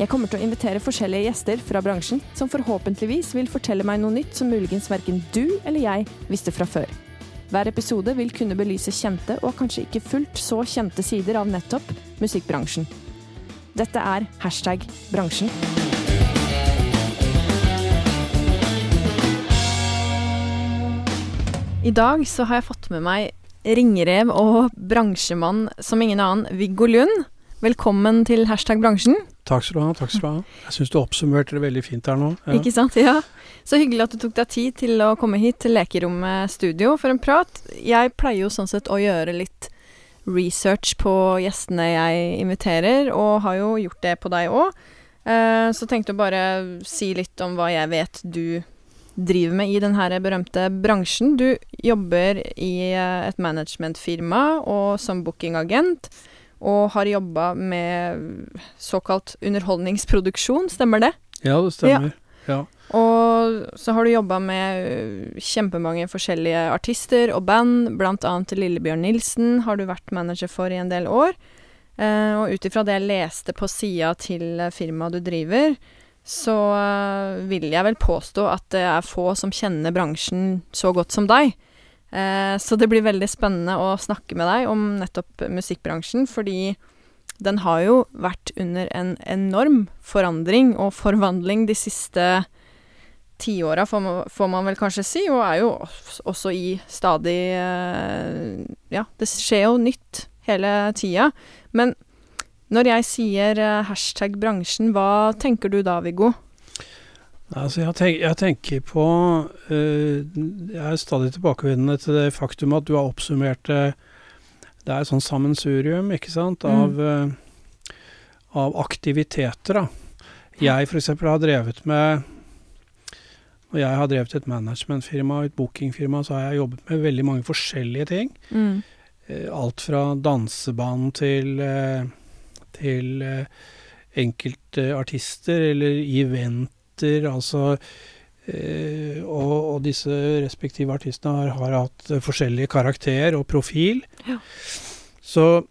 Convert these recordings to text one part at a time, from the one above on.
Jeg kommer til å invitere forskjellige gjester fra bransjen, som forhåpentligvis vil fortelle meg noe nytt som muligens verken du eller jeg visste fra før. Hver episode vil kunne belyse kjente og kanskje ikke fullt så kjente sider av nettopp musikkbransjen. Dette er hashtag bransjen. I dag så har jeg fått med meg ringrev og bransjemann som ingen annen, Viggo Lund. Velkommen til hashtag bransjen. Takk skal du ha. takk skal du ha. Jeg syns du oppsummerte det veldig fint her nå. Ja. Ikke sant? Ja. Så hyggelig at du tok deg tid til å komme hit til Lekerommet studio for en prat. Jeg pleier jo sånn sett å gjøre litt research på gjestene jeg inviterer, og har jo gjort det på deg òg. Eh, så tenkte jeg bare si litt om hva jeg vet du driver med i den her berømte bransjen. Du jobber i eh, et managementfirma og som bookingagent, og har jobba med såkalt underholdningsproduksjon, stemmer det? Ja, det stemmer. Ja. ja. Og så har du jobba med eh, kjempemange forskjellige artister og band, blant annet Lillebjørn Nilsen har du vært manager for i en del år. Eh, og ut ifra det jeg leste på sida til firmaet du driver, så uh, vil jeg vel påstå at det er få som kjenner bransjen så godt som deg. Uh, så det blir veldig spennende å snakke med deg om nettopp musikkbransjen, fordi den har jo vært under en enorm forandring og forvandling de siste tiåra, får, får man vel kanskje si, og er jo også i stadig uh, Ja, det skjer jo nytt hele tida. Men når jeg sier uh, hashtag bransjen, hva tenker du da, Viggo? Altså jeg, tenk, jeg, tenker på uh, Jeg er stadig tilbakevendende til det faktum at du har oppsummert det Det er et sånn sammensurium, ikke sant, mm. av, uh, av aktiviteter, da. Jeg f.eks. har drevet med Når jeg har drevet et managementfirma og et bookingfirma, så har jeg jobbet med veldig mange forskjellige ting. Mm. Alt fra danseband til til enkelte artister eller eventer, altså eh, og, og, disse respektive artistene har, har hatt forskjellig karakter og profil. Ja. Så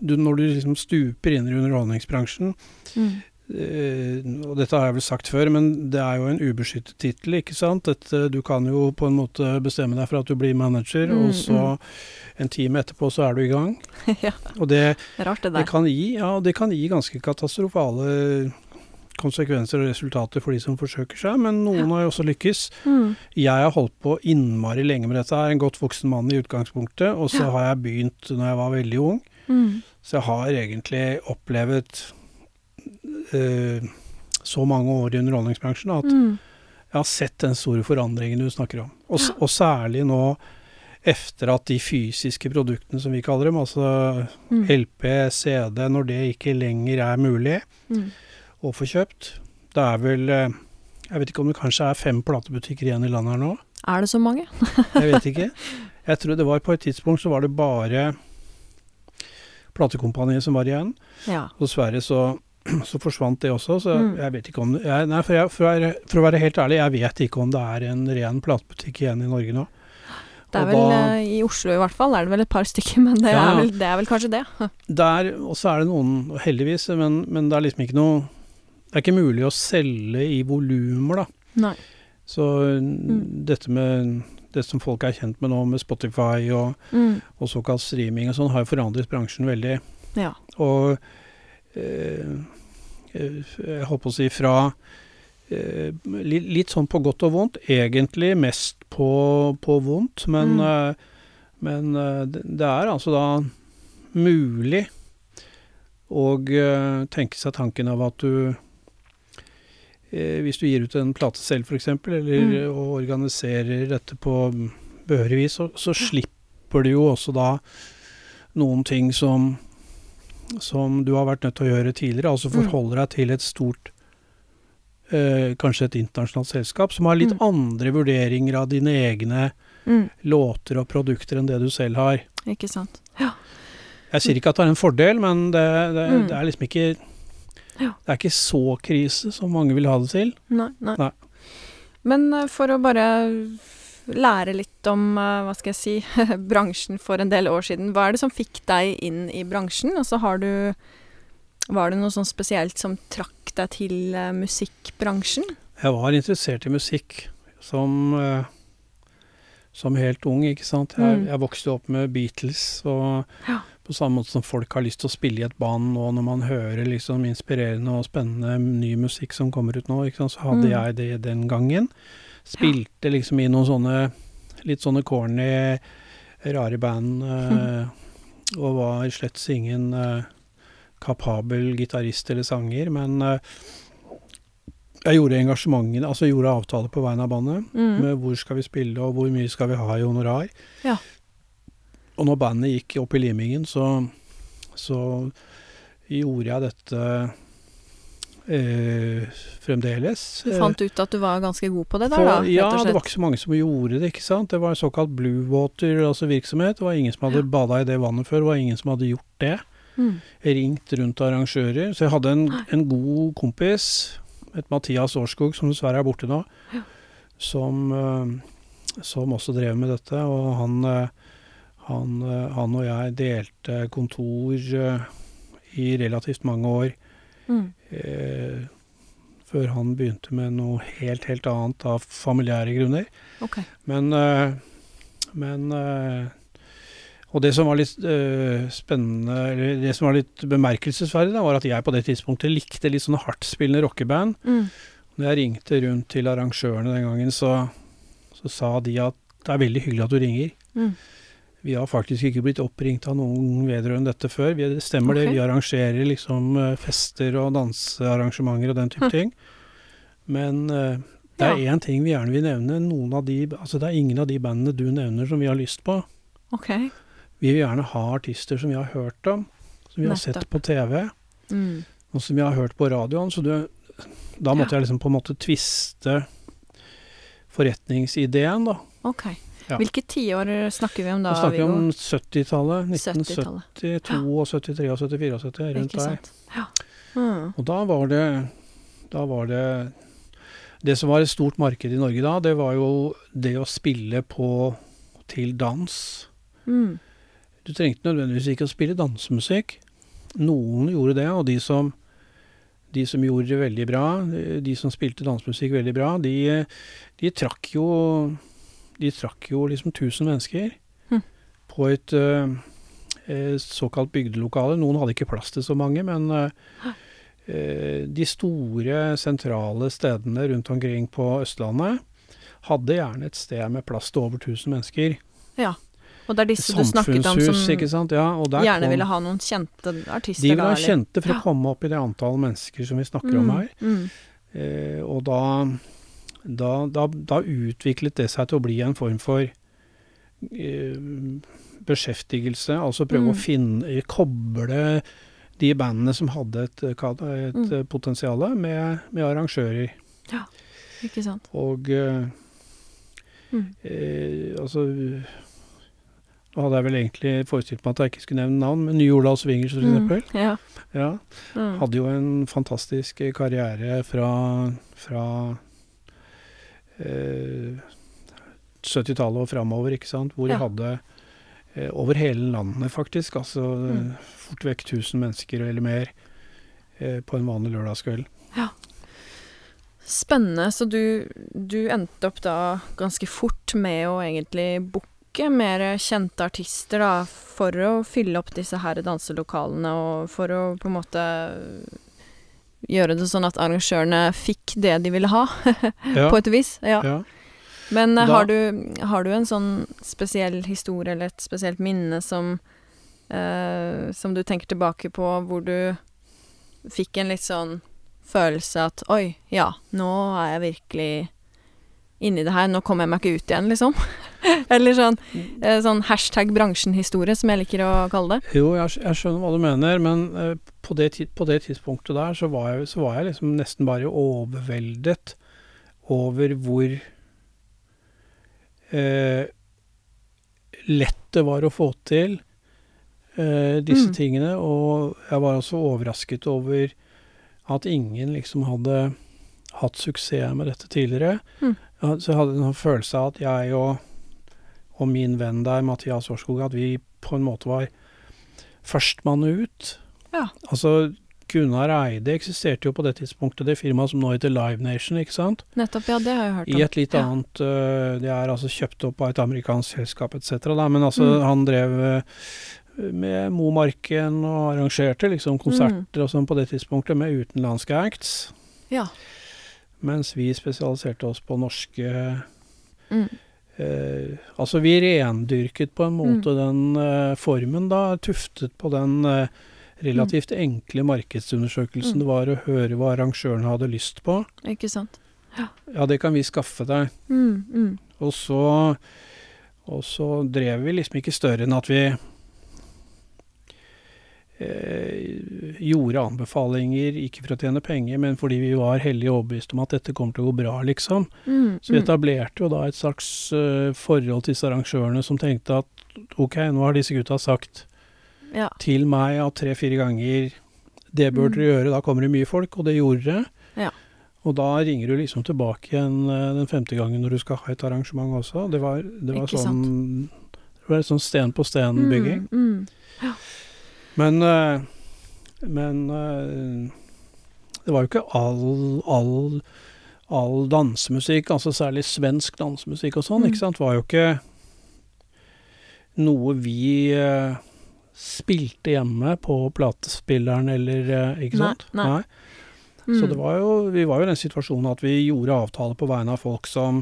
du, når du liksom stuper inn i underholdningsbransjen mm. Uh, og dette har jeg vel sagt før, men det er jo en ubeskyttet tittel, ikke sant. Dette, du kan jo på en måte bestemme deg for at du blir manager, mm, og så mm. en time etterpå så er du i gang. ja. Og det, Rart det der. Det kan, gi, ja, det kan gi ganske katastrofale konsekvenser og resultater for de som forsøker seg, men noen ja. har jo også lykkes. Mm. Jeg har holdt på innmari lenge med dette, jeg er en godt voksen mann i utgangspunktet, og så ja. har jeg begynt når jeg var veldig ung. Mm. Så jeg har egentlig opplevd uh, så mange år i underholdningsbransjen at mm. jeg har sett den store forandringen du snakker om. Og, ja. og, særlig nå etter at de fysiske produktene, som vi kaller dem, altså mm. LP, CD, når det ikke lenger er mulig mm. Å få kjøpt Det er vel uh, Jeg vet ikke om det kanskje er fem platebutikker igjen i landet her nå? Er det så mange? jeg vet ikke. Jeg tror det var på et tidspunkt så var det bare platekompaniet som var igjen. Ja. Dessverre så så forsvant det også. Så mm. jeg vet ikke om jeg, Nei, for, jeg, for, være, for, å være, helt ærlig, jeg vet ikke om det er en ren platebutikk igjen i Norge nå. Det er vel, da, I Oslo i hvert fall er det vel et par stykker, men det, ja, er, vel, det er, vel, kanskje det. Der, og så er det noen, heldigvis, men, men, det er liksom ikke noe Det er ikke mulig å selge i volumer, da. Nei. Så mm. dette med det som folk er kjent med nå, med Spotify og, mm. og såkalt streaming og sånn, har jo forandret bransjen veldig. Ja. Og Eh, eh, jeg holdt på å si fra eh, litt, litt, sånn på godt og vondt. Egentlig mest på, på vondt, men, mm. men det er altså da mulig å tenke seg tanken av at du hvis du gir ut en plate selv, f.eks., eller mm. og organiserer dette på behørig vis, så, så, slipper du jo også da noen ting som som du har vært nødt til å gjøre tidligere. Altså forholder forholde deg til et stort eh, kanskje et internasjonalt selskap, som har litt Mm. andre vurderinger av dine egne Mm. låter og produkter enn det du selv har. Ikke sant. Jeg sier ikke at det er en fordel, men det, det, Mm. det er liksom ikke Ja. Det er ikke så krise som mange vil ha det til. Nei, nei. Nei. Men eh, for å bare lære litt om, eh, hva skal jeg si, bransjen for en del år siden. Hva er det som fikk deg inn i bransjen? Og så har du Var det noe sånn spesielt som trakk deg til eh, musikkbransjen? Jeg var interessert i musikk som, som helt ung, ikke sant. Jeg, Mm. jeg vokste opp med Beatles, og Ja. På samme måte som folk har lyst til å spille i et band nå når man hører liksom inspirerende og spennende ny musikk som kommer ut nå, så hadde Mm. jeg det den gangen. Spilte liksom i noen sånne litt sånne corny, rare band, eh, og var slett ingen eh, kapabel gitarist eller sanger, men eh, jeg gjorde engasjementene, altså gjorde avtaler på vegne av bandet, Mm. med hvor skal vi spille og hvor mye skal vi ha i honorar. Ja. Og når bandet gikk opp i limingen, så, så gjorde jeg dette eh, fremdeles. Du fant ut at du var ganske god på det der, for, da? ja, det var ikke så mange som gjorde det, ikke sant. Det var såkalt blue water, altså virksomhet. Det var ingen som hadde bada i det vannet før, det var ingen som hadde gjort det. Mm. Ringt rundt arrangører. Så jeg hadde en, en god kompis, et Mathias Årskog, som dessverre er borte nå, Ja. som, eh, som også drev med dette. Og han, eh, han, eh, han og jeg delte kontor eh, i relativt mange år. Mm. Eh, før han begynte med noe helt, helt annet av familiære grunner. Ok. Men, eh, men Og det som var litt spennende, eller det som var litt bemerkelsesverdig, da, var at jeg på det tidspunktet likte litt sånne hardtspillende rockeband. Mm. Når jeg ringte rundt til arrangørene den gangen, så, så sa de at det er veldig hyggelig at du ringer. Mm. Vi har faktisk ikke blitt oppringt av noen vedrørende dette før. Vi, det stemmer det, vi arrangerer liksom eh, fester og dansearrangementer og den type Hm. ting. Men uh, det er Ja. ting vi gjerne vil nevne. De, altså det er ingen av de bandene du nevner som vi har lyst på. Okay. Vi vil gjerne ha artister som vi har hørt om, som vi har sett på TV, Mm. og som vi har hørt på radioen. Så du, da måtte jeg liksom på en måte tviste forretningsideen, da. Ok. Ja. Hvilke tiår snakker vi om da, Da snakker vi Viggo? om 70-tallet. 70-tallet. 1972, 73 og 74 og 70, rundt der. Ja. Mm. Og da var det Da var det Det som var et stort marked i Norge da, det var jo det å spille på til dans. Mm. Du trengte nødvendigvis ikke å spille dansemusikk. Noen gjorde det, og de som, de som gjorde det veldig bra, de som spilte dansemusikk veldig bra, de, de trakk jo De trakk jo liksom 1000 mennesker mm. på et eh, såkalt bygdelokale. Noen hadde ikke plass til så mange, men eh, de store, sentrale stedene rundt omkring på Østlandet hadde gjerne et sted med plass til over 1000 mennesker. Ja. Og det er disse du snakket om som ikke sant. Ja, og der gjerne kom- ville ha noen kjente artister de ville ha kjente for Ja. å komme opp i det antall mennesker som vi snakker om Mm, her. Mm. Eh, og da, da, da, da utviklet det seg til å bli en form for eh, beskjeftigelse. Altså prøve Mm. å finne, koble de bandene som hadde et, eh, et Mm. eh, potensial, med, med arrangører. Ikke sant. Og eh, Mm. eh, altså Nå hadde jeg vel egentlig forestilt meg at jeg ikke skulle nevne navn, men Nye Olavs Swingers f.eks. Mm. Ja. Ja. Mm. Hadde jo en fantastisk karriere fra, fra 70-tallet og framover, ikke sant. Hvor de hadde eh, over hele landet, faktisk. Altså Mm. eh, fort vekk 1000 mennesker eller mer eh, på en vanlig lørdagskveld. Spennende. Så du, du endte opp da ganske fort med å egentlig booke mer kjente artister, da, for å fylle opp disse her danselokalene, og for å på en måte gjøre det sånn at arrangørene fikk det de ville ha, Ja, på et vis. Ja. ja. Men eh, Da- har, du, har du en sånn spesiell historie eller et spesielt minne som eh, Som du tenker tilbake på, hvor du fikk en litt sånn følelse at Oi, ja, nå er jeg virkelig inni det her. Nå kommer jeg meg ikke ut igjen, liksom. Eller sånn, eh, sånn hashtag bransjenhistorie, som jeg liker å kalle det. Jo, jeg, skjønner hva du mener, men eh, på, det, på det tidspunktet der så var, jeg, så var jeg liksom nesten bare overveldet over hvor eh, lett det var å få til eh, disse Mm. tingene. Og jeg var også overrasket over at ingen liksom hadde hatt suksess med dette tidligere. Mm. Så jeg hadde en sånn følelse av at jeg og, og min venn der, Mathias Årskog, at vi på en måte var førstmann ut. Ja. Altså, Gunnar Eide eksisterte jo på det tidspunktet, det firmaet som nå heter Live Nation, ikke sant? Nettopp, ja, det har jeg hørt om. I et litt Ja. annet uh, Det er altså kjøpt opp av et amerikansk selskap etc. Da, men altså, Mm. han drev uh, med Momarken og arrangerte liksom konserter og sånn på det tidspunktet med utenlandske acts. Ja. Mens vi spesialiserte oss på norske Mm. Eh, Altså, vi rendyrket på en måte den uh, formen, da. Tuftet på den uh, relativt enkle markedsundersøkelsen Mm. det var å høre hva arrangørene hadde lyst på. Ikke sant. Ja, det kan vi skaffe deg. Mm, mm. Og så, og så drev vi liksom ikke større enn at vi eh, gjorde anbefalinger, ikke for å tjene penger, men fordi vi var hellig overbevist om at dette kommer til å gå bra, liksom. Mm, Så vi mm. etablerte jo da et slags eh, forhold til disse arrangørene som tenkte at ok, nå har disse gutta sagt Ja. til meg at tre-fire ganger det bør Mm. dere gjøre, da kommer det mye folk, og det gjorde det. Ja. Og da ringer du liksom tilbake igjen eh, den femte gangen når du skal ha et arrangement også. Det var, det var sånn Det var sånn sten på sten-bygging. Mm, mm. Men eh, Men eh, det var jo ikke all, all, all dansemusikk, altså særlig svensk dansemusikk og sånn, Mm. ikke sant, var jo ikke noe vi eh, spilte hjemme på platespilleren eller Ikke Ikke Nei, sant? nei. Så Mm. det var jo, vi var jo i den situasjonen at vi gjorde avtaler på vegne av folk som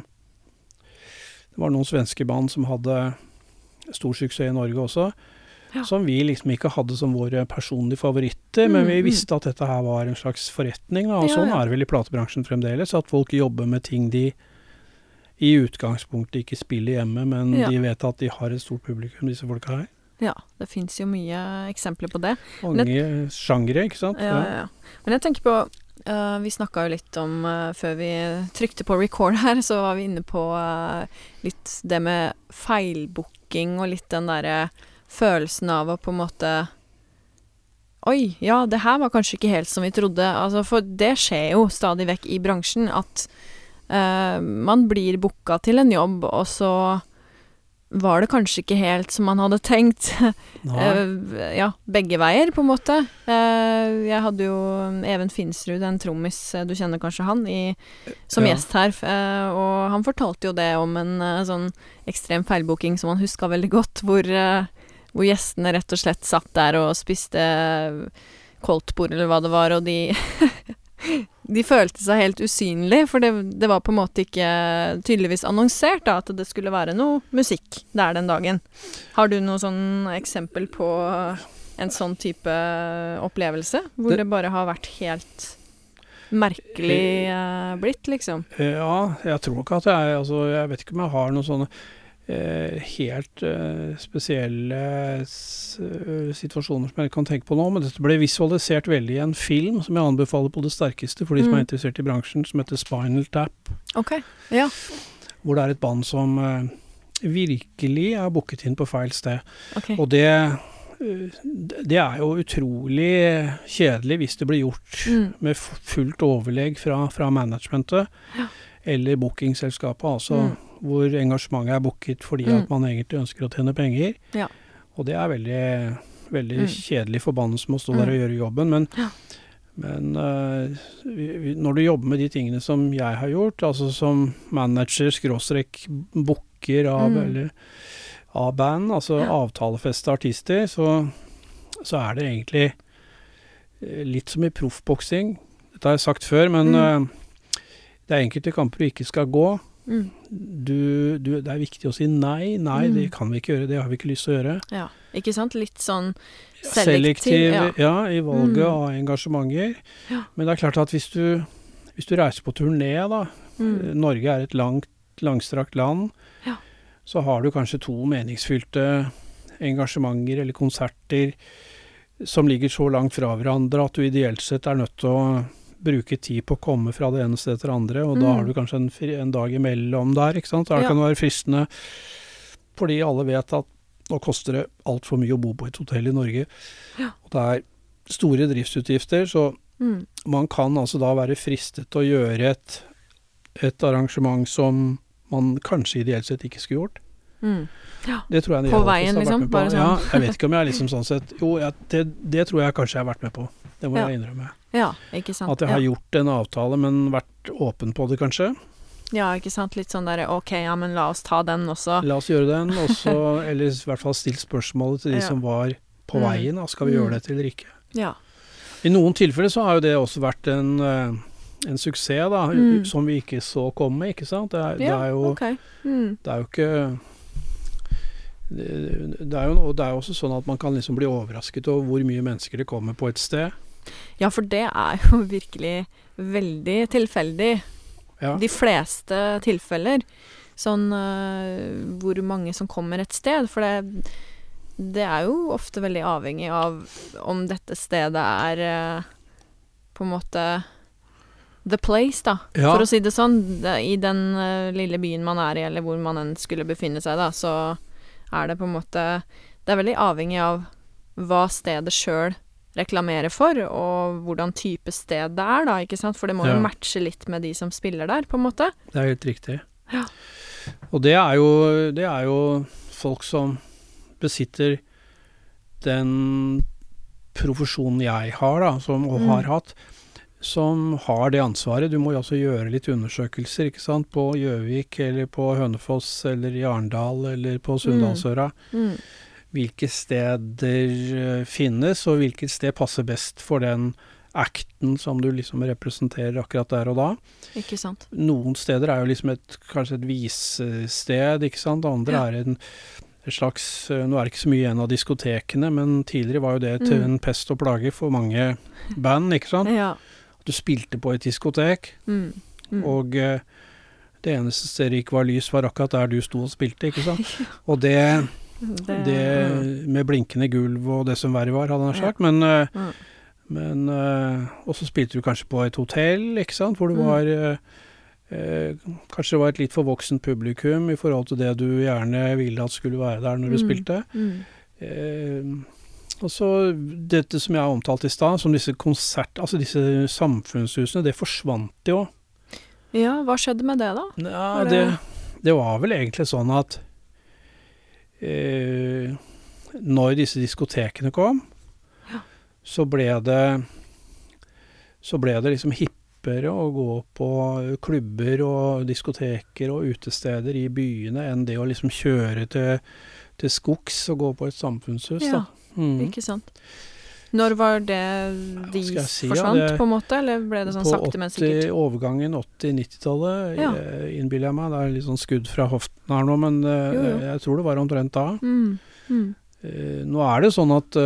Det var noen svenske band som hadde stor suksess i Norge også. Ja. Som vi liksom ikke hadde som våre personlige favoritter, men Mm, vi mm. visste at dette her var en slags forretning. Da, og Ja, sånn er det vel i platebransjen fremdeles, at folk jobber med ting de i utgangspunktet ikke spiller hjemme, men de vet at de har et stort publikum, disse folka her. Ja, det fins jo mye eksempler på det. Mange sjangere, ikke sant. Ja, ja, ja. Men jeg tenker på uh, Vi snakka jo litt om uh, Før vi trykte på record her, så var vi inne på uh, litt det med feilbooking og litt den derre følelsen av å på en måte Oi, ja, det her var kanskje ikke helt som vi trodde. Altså, for det skjer jo stadig vekk i bransjen at uh, man blir booka til en jobb, og så var det kanskje ikke helt som man hadde tenkt. Eh, ja, begge veier, på en måte. Uh, jeg hadde jo Even Finsrud, en trommis, du kjenner kanskje han, i, som Ja. gjest her. Uh, og han fortalte jo det om en sånn ekstrem feilbooking som han huska veldig godt, hvor, hvor gjestene rett og slett satt der og spiste koldtbord eller hva det var, og de De følte seg helt usynlige, for det, det var på en måte ikke tydeligvis annonsert da, at det skulle være noe musikk der den dagen. Har du noe sånn eksempel på en sånn type opplevelse? Hvor Det- det, bare har vært helt merkelig eh, blitt, liksom? Ja, jeg tror nok at jeg Altså, jeg vet ikke om jeg har noen sånne helt eh, spesielle eh, situasjoner som jeg kan tenke på nå, men dette ble visualisert veldig i en film som jeg anbefaler på det sterkeste for de som Mm. er interessert i bransjen, som heter Spinal Tap. Okay. Ja. Hvor det er et band som eh, virkelig er booket inn på feil sted. Okay. Og det eh, det er jo utrolig kjedelig hvis det blir gjort Mm. med fullt overlegg fra, fra managementet eller bookingselskapet, altså Mm. Hvor engasjementet er booket fordi Mm. at man egentlig ønsker å tjene penger. Ja. Og det er veldig, veldig Mm. kjedelig forbannelse med å stå der Mm. og gjøre jobben, men, Ja. men uh, vi, vi, når du jobber med de tingene som jeg har gjort, altså som manager, skråstrek, booker av, Mm. eller, av band, altså Ja. avtalefeste artister, så, så er det egentlig eh, litt som i proffboksing. Dette har jeg sagt før, men eh, det er enkelte kamper du ikke skal gå. Mm. Du, du, det er viktig å si nei. Nei, Mm. det kan vi ikke gjøre. Det har vi ikke lyst til å gjøre. Ja. Ikke sant? Litt sånn selektiv. Selektiv ja. ja. i valget Mm. av engasjementer. Ja. Men det er klart at hvis du, hvis du reiser på turné, da Mm. Norge er et langt, langstrakt land. Ja. så har du kanskje to meningsfylte engasjementer eller konserter som ligger så langt fra hverandre at du ideelt sett er nødt til å bruke tid på å komme fra det ene stedet til det andre, og da Mm. har du kanskje en, en dag imellom der, ikke sant. Da Ja. kan det være fristende, fordi alle vet at nå koster det altfor mye å bo på et hotell i Norge, Ja. og det er store driftsutgifter, så Mm. man kan altså da være fristet til å gjøre et, et arrangement som man kanskje ideelt sett ikke skulle gjort. Mm. Det tror jeg På veien, liksom? på. Bare sånn. Ja, jeg vet ikke om jeg er liksom sånn sett Jo, jeg, det, det tror jeg kanskje jeg har vært med på. Det må Ja. jeg innrømme. Ja, ikke sant. At jeg har ja. gjort en avtale, men vært åpen på det, kanskje. ja, ikke sant. Litt sånn derre ok, ja, men la oss ta den også. La oss gjøre den, også, Eller i hvert fall stilt spørsmålet til de som var på Mm. veien. Da, skal vi Mm. gjøre dette eller ikke? Ja. I noen tilfeller så har jo det også vært en, eh, en suksess, da, Mm. som vi ikke så komme, ikke sant. Det er, det er jo okay. Mm. Det er jo ikke det, det, er jo, det er jo også sånn at man kan liksom bli overrasket over hvor mye mennesker det kommer på et sted. Ja, for det er jo virkelig veldig tilfeldig. Ja. De fleste tilfeller. Sånn uh, hvor mange som kommer et sted. For det, det er jo ofte veldig avhengig av om dette stedet er uh, på en måte the place, da. Ja. For å si det sånn. I den uh, lille byen man er i, eller hvor man enn skulle befinne seg, da, så er det på en måte Det er veldig avhengig av hva stedet sjøl reklamerer for, og hvordan type sted det er, da, ikke sant? For det må Ja. jo matche litt med de som spiller der, på en måte. Det er helt riktig. Ja. Og det er, jo, det er jo folk som besitter den profesjonen jeg har, da, som, og Mm. har hatt, som har det ansvaret. Du må jo også gjøre litt undersøkelser, ikke sant, på Gjøvik eller på Hønefoss eller i Arendal eller på Sunndalsøra. Mm. Hvilke steder eh, finnes, og hvilket sted passer best for den acten som du liksom representerer akkurat der og da. Ikke sant. Noen steder er jo liksom et, kanskje et visested, ikke sant. Andre Ja. er en slags eh, Nå er det ikke så mye igjen av diskotekene, men tidligere var jo det til Mm. en pest og plage for mange band, ikke sant. Ja. Du spilte på et diskotek, Mm. Mm. og eh, det eneste stedet det ikke var lys, var akkurat der du sto og spilte, ikke sant. Og det, det, det med blinkende gulv og det som verre var, hadde han sagt. Men, Mm. men eh, Og så spilte du kanskje på et hotell, ikke sant, hvor det Mm. var eh, eh, Kanskje det var et litt for voksent publikum i forhold til det du gjerne ville at skulle være der når du Mm. spilte. Mm. Eh, og så dette som jeg har omtalt i stad, som disse konsert... Altså disse samfunnshusene, det forsvant jo. Ja, hva skjedde med det, da? Ja, det, det- det var vel egentlig sånn at eh, når disse diskotekene kom, Ja. så ble det så ble det liksom hippere å gå på klubber og diskoteker og utesteder i byene enn det å liksom kjøre til, til skogs og gå på et samfunnshus. Ja, Da. Mm. ikke sant. Når var det de ja, si, forsvant, ja, det- på en måte? Eller ble det sånn sakte, sakte, men sikkert? På overgangen 80-90-tallet, Ja. eh, innbiller jeg meg. Det er litt sånn skudd fra hoften her nå, men eh, Jo, jo. jeg tror det var omtrent da. Mm. Mm. Eh, nå er det sånn at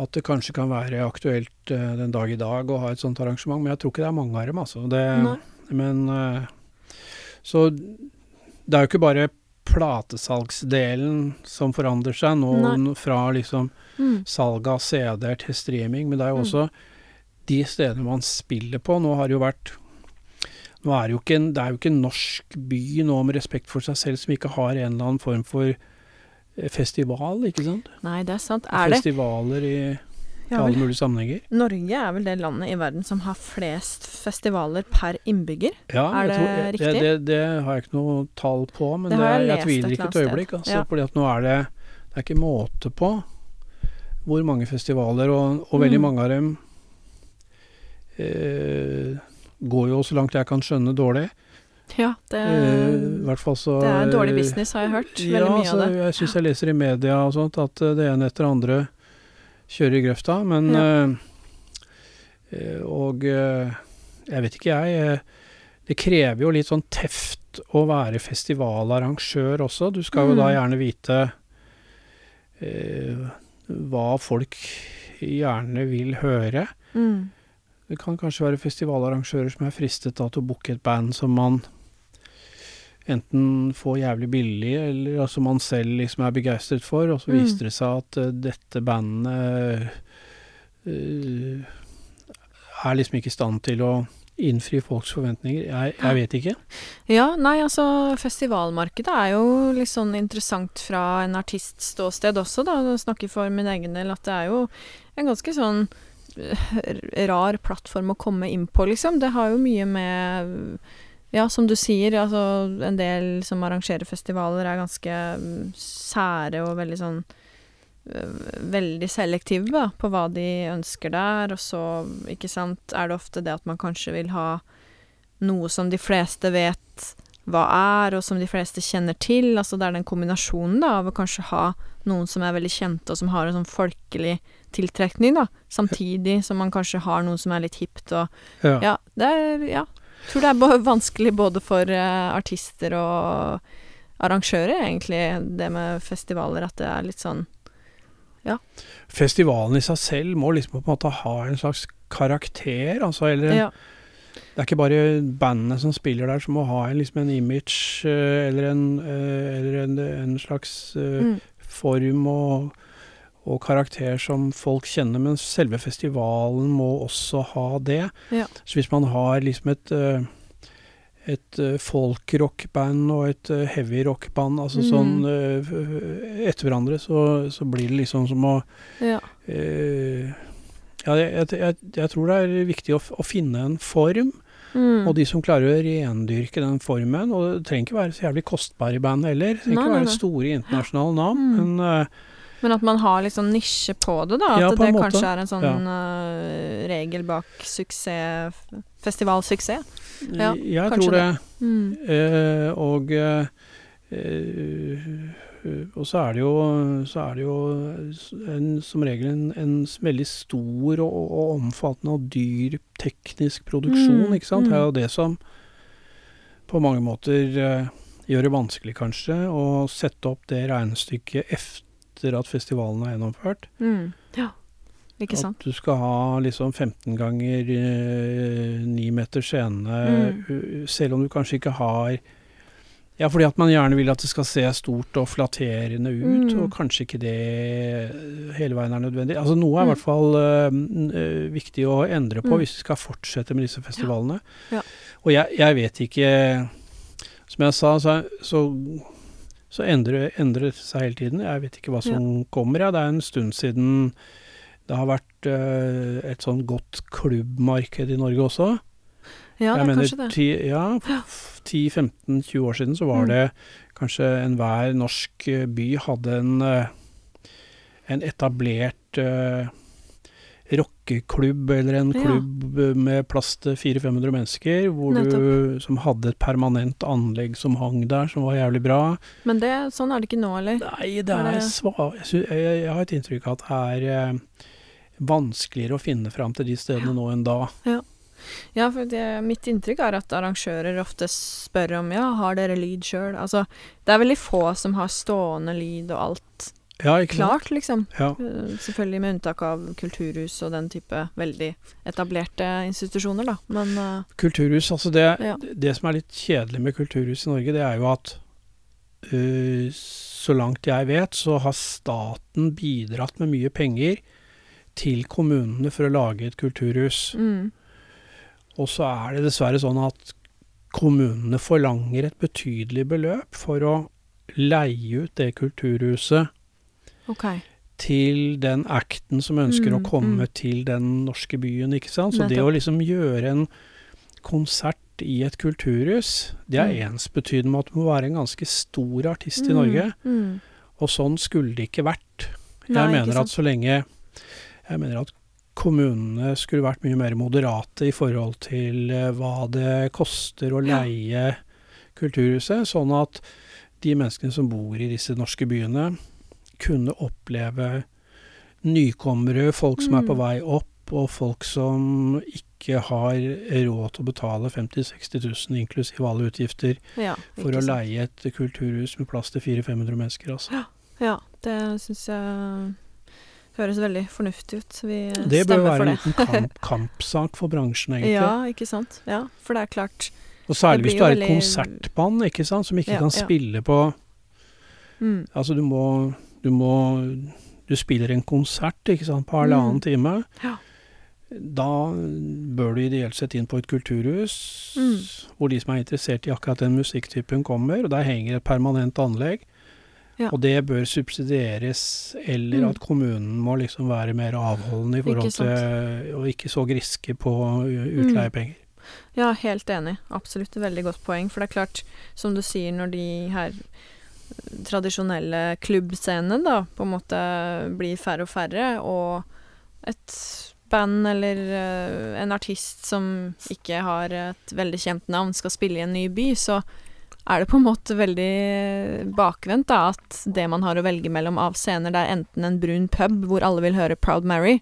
at det kanskje kan være aktuelt den dag i dag å ha et sånt arrangement, men jeg tror ikke det er mange av dem, altså. Det, men Så det er jo ikke bare platesalgsdelen som forandrer seg nå Nei. fra liksom Mm. salg av CD-er til streaming, men det er jo Mm. også de stedene man spiller på. Nå har det jo vært nå er det, jo ikke en, det er jo ikke en norsk by nå med respekt for seg selv som ikke har en eller annen form for eh, festival, ikke sant? Nei, det er sant. Er det Festivaler i, i alle mulige sammenhenger. Norge er vel det landet i verden som har flest festivaler per innbygger? Ja, Er det tror, riktig? Det, det, det har jeg ikke noe tall på, men Det jeg jeg, tviler ikke et øyeblikk. Altså, Ja. fordi at nå er det Det er ikke måte på hvor mange festivaler, og, og veldig Mm. mange av dem eh, går jo så langt jeg kan skjønne dårlig. Ja, det, Eh, så det er dårlig business, har jeg hørt. Veldig mye så av det. Jeg syns jeg leser i media og sånt at eh, det ene etter det andre kjører i grøfta, men ja. øh, Og øh, jeg vet ikke, jeg. Det krever jo litt sånn teft å være festivalarrangør også. Du skal jo da Mm. gjerne vite øh, hva folk gjerne vil høre. Mm. Det kan kanskje være festivalarrangører som er fristet da til å booke et band som man enten få jævlig billig, eller altså man selv liksom er begeistret for, og så Mm. viste det seg at uh, dette bandet uh, er liksom ikke i stand til å innfri folks forventninger. Jeg, jeg vet ikke. Ja, nei, altså festivalmarkedet er jo litt sånn interessant fra en artists ståsted også, da. Jeg snakker for min egen del at det er jo en ganske sånn eh, rar plattform å komme inn på, liksom. Det har jo mye med Ja, som du sier, altså en del som arrangerer festivaler er ganske mm, sære og veldig sånn øh, Veldig selektive da, på hva de ønsker der, og så, ikke sant, er det ofte det at man kanskje vil ha noe som de fleste vet hva er, og som de fleste kjenner til. Altså det er den kombinasjonen da, av å kanskje ha noen som er veldig kjente, og som har en sånn folkelig tiltrekning, da, samtidig som man kanskje har noen som er litt hipt og Ja. Ja, det er Ja. Tror det er vanskelig både for eh, artister og arrangører, egentlig, det med festivaler, at det er litt sånn ja. Festivalen i seg selv må liksom på en måte ha en slags karakter, altså, eller Ja. Det er ikke bare bandene som spiller der som må ha en, liksom en image eh, eller en, eh, eller en, en slags Mm. form og, og karakter som folk kjenner, men selve festivalen må også ha det. Ja. Så hvis man har liksom et eh, et uh, folkrockband og et eh, heavy rockband, altså Mm. sånn eh, etter hverandre, så, så blir det liksom som å Ja. eh, Ja, jeg, jeg, jeg tror det er viktig å, å finne en form, Mm. og de som klarer å rendyrke den formen. Og det trenger ikke være så jævlig kostbare band heller. Det trenger Nei, ikke være nei. store internasjonale navn. Mm. Men eh, Men at man har litt sånn nisje på det, da. At Ja, det måte. kanskje er en sånn Ja. uh, regel bak suksess Festivalsuksess. Ja, jeg tror det. Mm. Eh, og eh, eh, og så er det jo, så er det jo en, som regel en, en veldig stor og, og omfattende og dyr teknisk produksjon, Mm, ikke sant. Det er mm. jo det som på mange måter gjør det vanskelig, kanskje, å sette opp det regnestykket efter at festivalen er gjennomført. Mm. Ja. Ikke sant. At du skal ha liksom 15 ganger eh, 9 meter scene, Mm. selv om du kanskje ikke har Ja, fordi at man gjerne vil at det skal se stort og flatterende ut, Mm. og kanskje ikke det hele veien er nødvendig. Altså Noe er i Mm. hvert fall eh, eh, viktig å endre på Mm. hvis vi skal fortsette med disse festivalene. Ja. Og jeg, jeg vet ikke Som jeg sa, så, så, så endrer, endrer det seg hele tiden. Jeg vet ikke hva som kommer. Ja. Det er en stund siden det har vært uh, et sånn godt klubbmarked i Norge også. Ja, det er mener, kanskje det. ti- ja, 10-15-20 år siden så var Mm. det kanskje enhver norsk by hadde en, eh, en etablert eh, rockeklubb eller en klubb ja. med plass til 400-500 mennesker, hvor du, som hadde et permanent anlegg som hang der, som var jævlig bra. Men det, sånn er det ikke nå, eller? Nei, det Er er sva... Jeg, jeg, har et inntrykk av at det er eh, vanskeligere å finne fram til de stedene nå enn da. Ja, for det, mitt inntrykk er at arrangører ofte spør om ja, har dere lyd sjøl? Altså, det er veldig få som har stående lyd og alt Ja, klart, liksom. Ja. Eh, Selvfølgelig med unntak av kulturhus og den type veldig etablerte institusjoner, da. Men uh, Kulturhus, altså det, Ja. det som er litt kjedelig med kulturhus i Norge, det er jo at uh, så langt jeg vet, så har staten bidratt med mye penger til kommunene for å lage et kulturhus. mm, Og så er det dessverre sånn at kommunene forlanger et betydelig beløp for å leie ut det kulturhuset OK. til den acten som ønsker å Mm, komme mm. til den norske byen, ikke sant. Så det å liksom gjøre en konsert i et kulturhus, det er Mm. ensbetydende med at du må være en ganske stor artist i Mm, Norge. Mm. Og sånn skulle det ikke vært. Jeg Nei, mener at så lenge Jeg mener at kommunene skulle vært mye mer moderate i forhold til eh, hva det koster å Ja. leie kulturhuset, sånn at de menneskene som bor i disse norske byene, kunne oppleve nykommere, folk som er på Mm. vei opp, og folk som ikke har råd til å betale 50 000-60 000 inklusiv alle utgifter Ja, for å leie et kulturhus med plass til 400-500 mennesker. Altså. Ja, det syns jeg høres veldig fornuftig ut. Vi Det bør stemmer være for en det. liten kamp, kampsak for bransjen, egentlig. Ja, ikke sant. Ja, for det er klart. Og særlig hvis du er et veldig- konsertband, ikke sant, som ikke Ja, kan ja. spille på Mm. Altså, du må Du må Du spiller en konsert, ikke sant, på halvannen Mm. time. Ja. Da bør du ideelt sett inn på et kulturhus, Mm. hvor de som er interessert i akkurat den musikktypen kommer, og der henger et permanent anlegg. Ja. Og det bør subsidieres, eller Mm. at kommunen må liksom være mer avholdende i forhold til Og ikke så griske på u- utleiepenger. Ja, helt enig. Absolutt et veldig godt poeng. For det er klart, som du sier, når de her tradisjonelle klubbscenen, da på en måte blir færre og færre, og et band eller uh, en artist som ikke har et veldig kjent navn, skal spille i en ny by, så er det på en måte veldig bakvendt da, at det man har å velge mellom av scener, det er enten en brun pub hvor alle vil høre Proud Mary,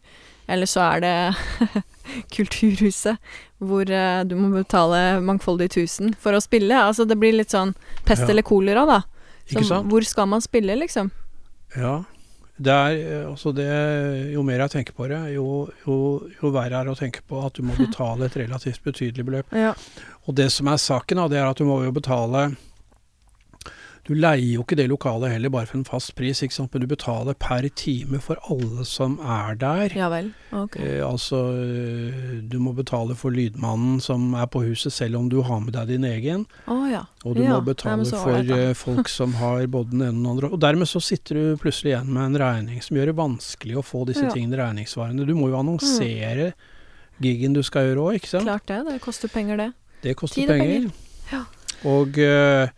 eller så er det Kulturhuset, hvor uh, du må betale mangfoldige tusen for å spille. Altså det blir litt sånn pest Ja. eller kolera, da. Ikke sant? hvor skal man spille, liksom? Ja. Det er, eh, altså det, jo mer jeg tenker på det, jo, jo, jo verre er det å tenke på at du må betale et relativt betydelig beløp. Ja. Og det som er saken, da, det er at du må jo betale Du leier jo ikke det lokalet heller bare for en fast pris, ikke sant? men du betaler per time for alle som er der. Ja vel. Ok. Eh, altså, du må betale for lydmannen som er på huset, selv om du har med deg din egen. Å ja. Og du Ja, må betale nei, for ålreit, eh, folk som har både den ene og den andre. Og dermed så sitter du plutselig igjen med en regning som gjør det vanskelig å få disse Ja. tingene regningssvarende. Du må jo annonsere gigen du skal gjøre òg, ikke sant? Klart det. Det koster penger, det. Det koster Tid penger. penger. Ja. Og eh,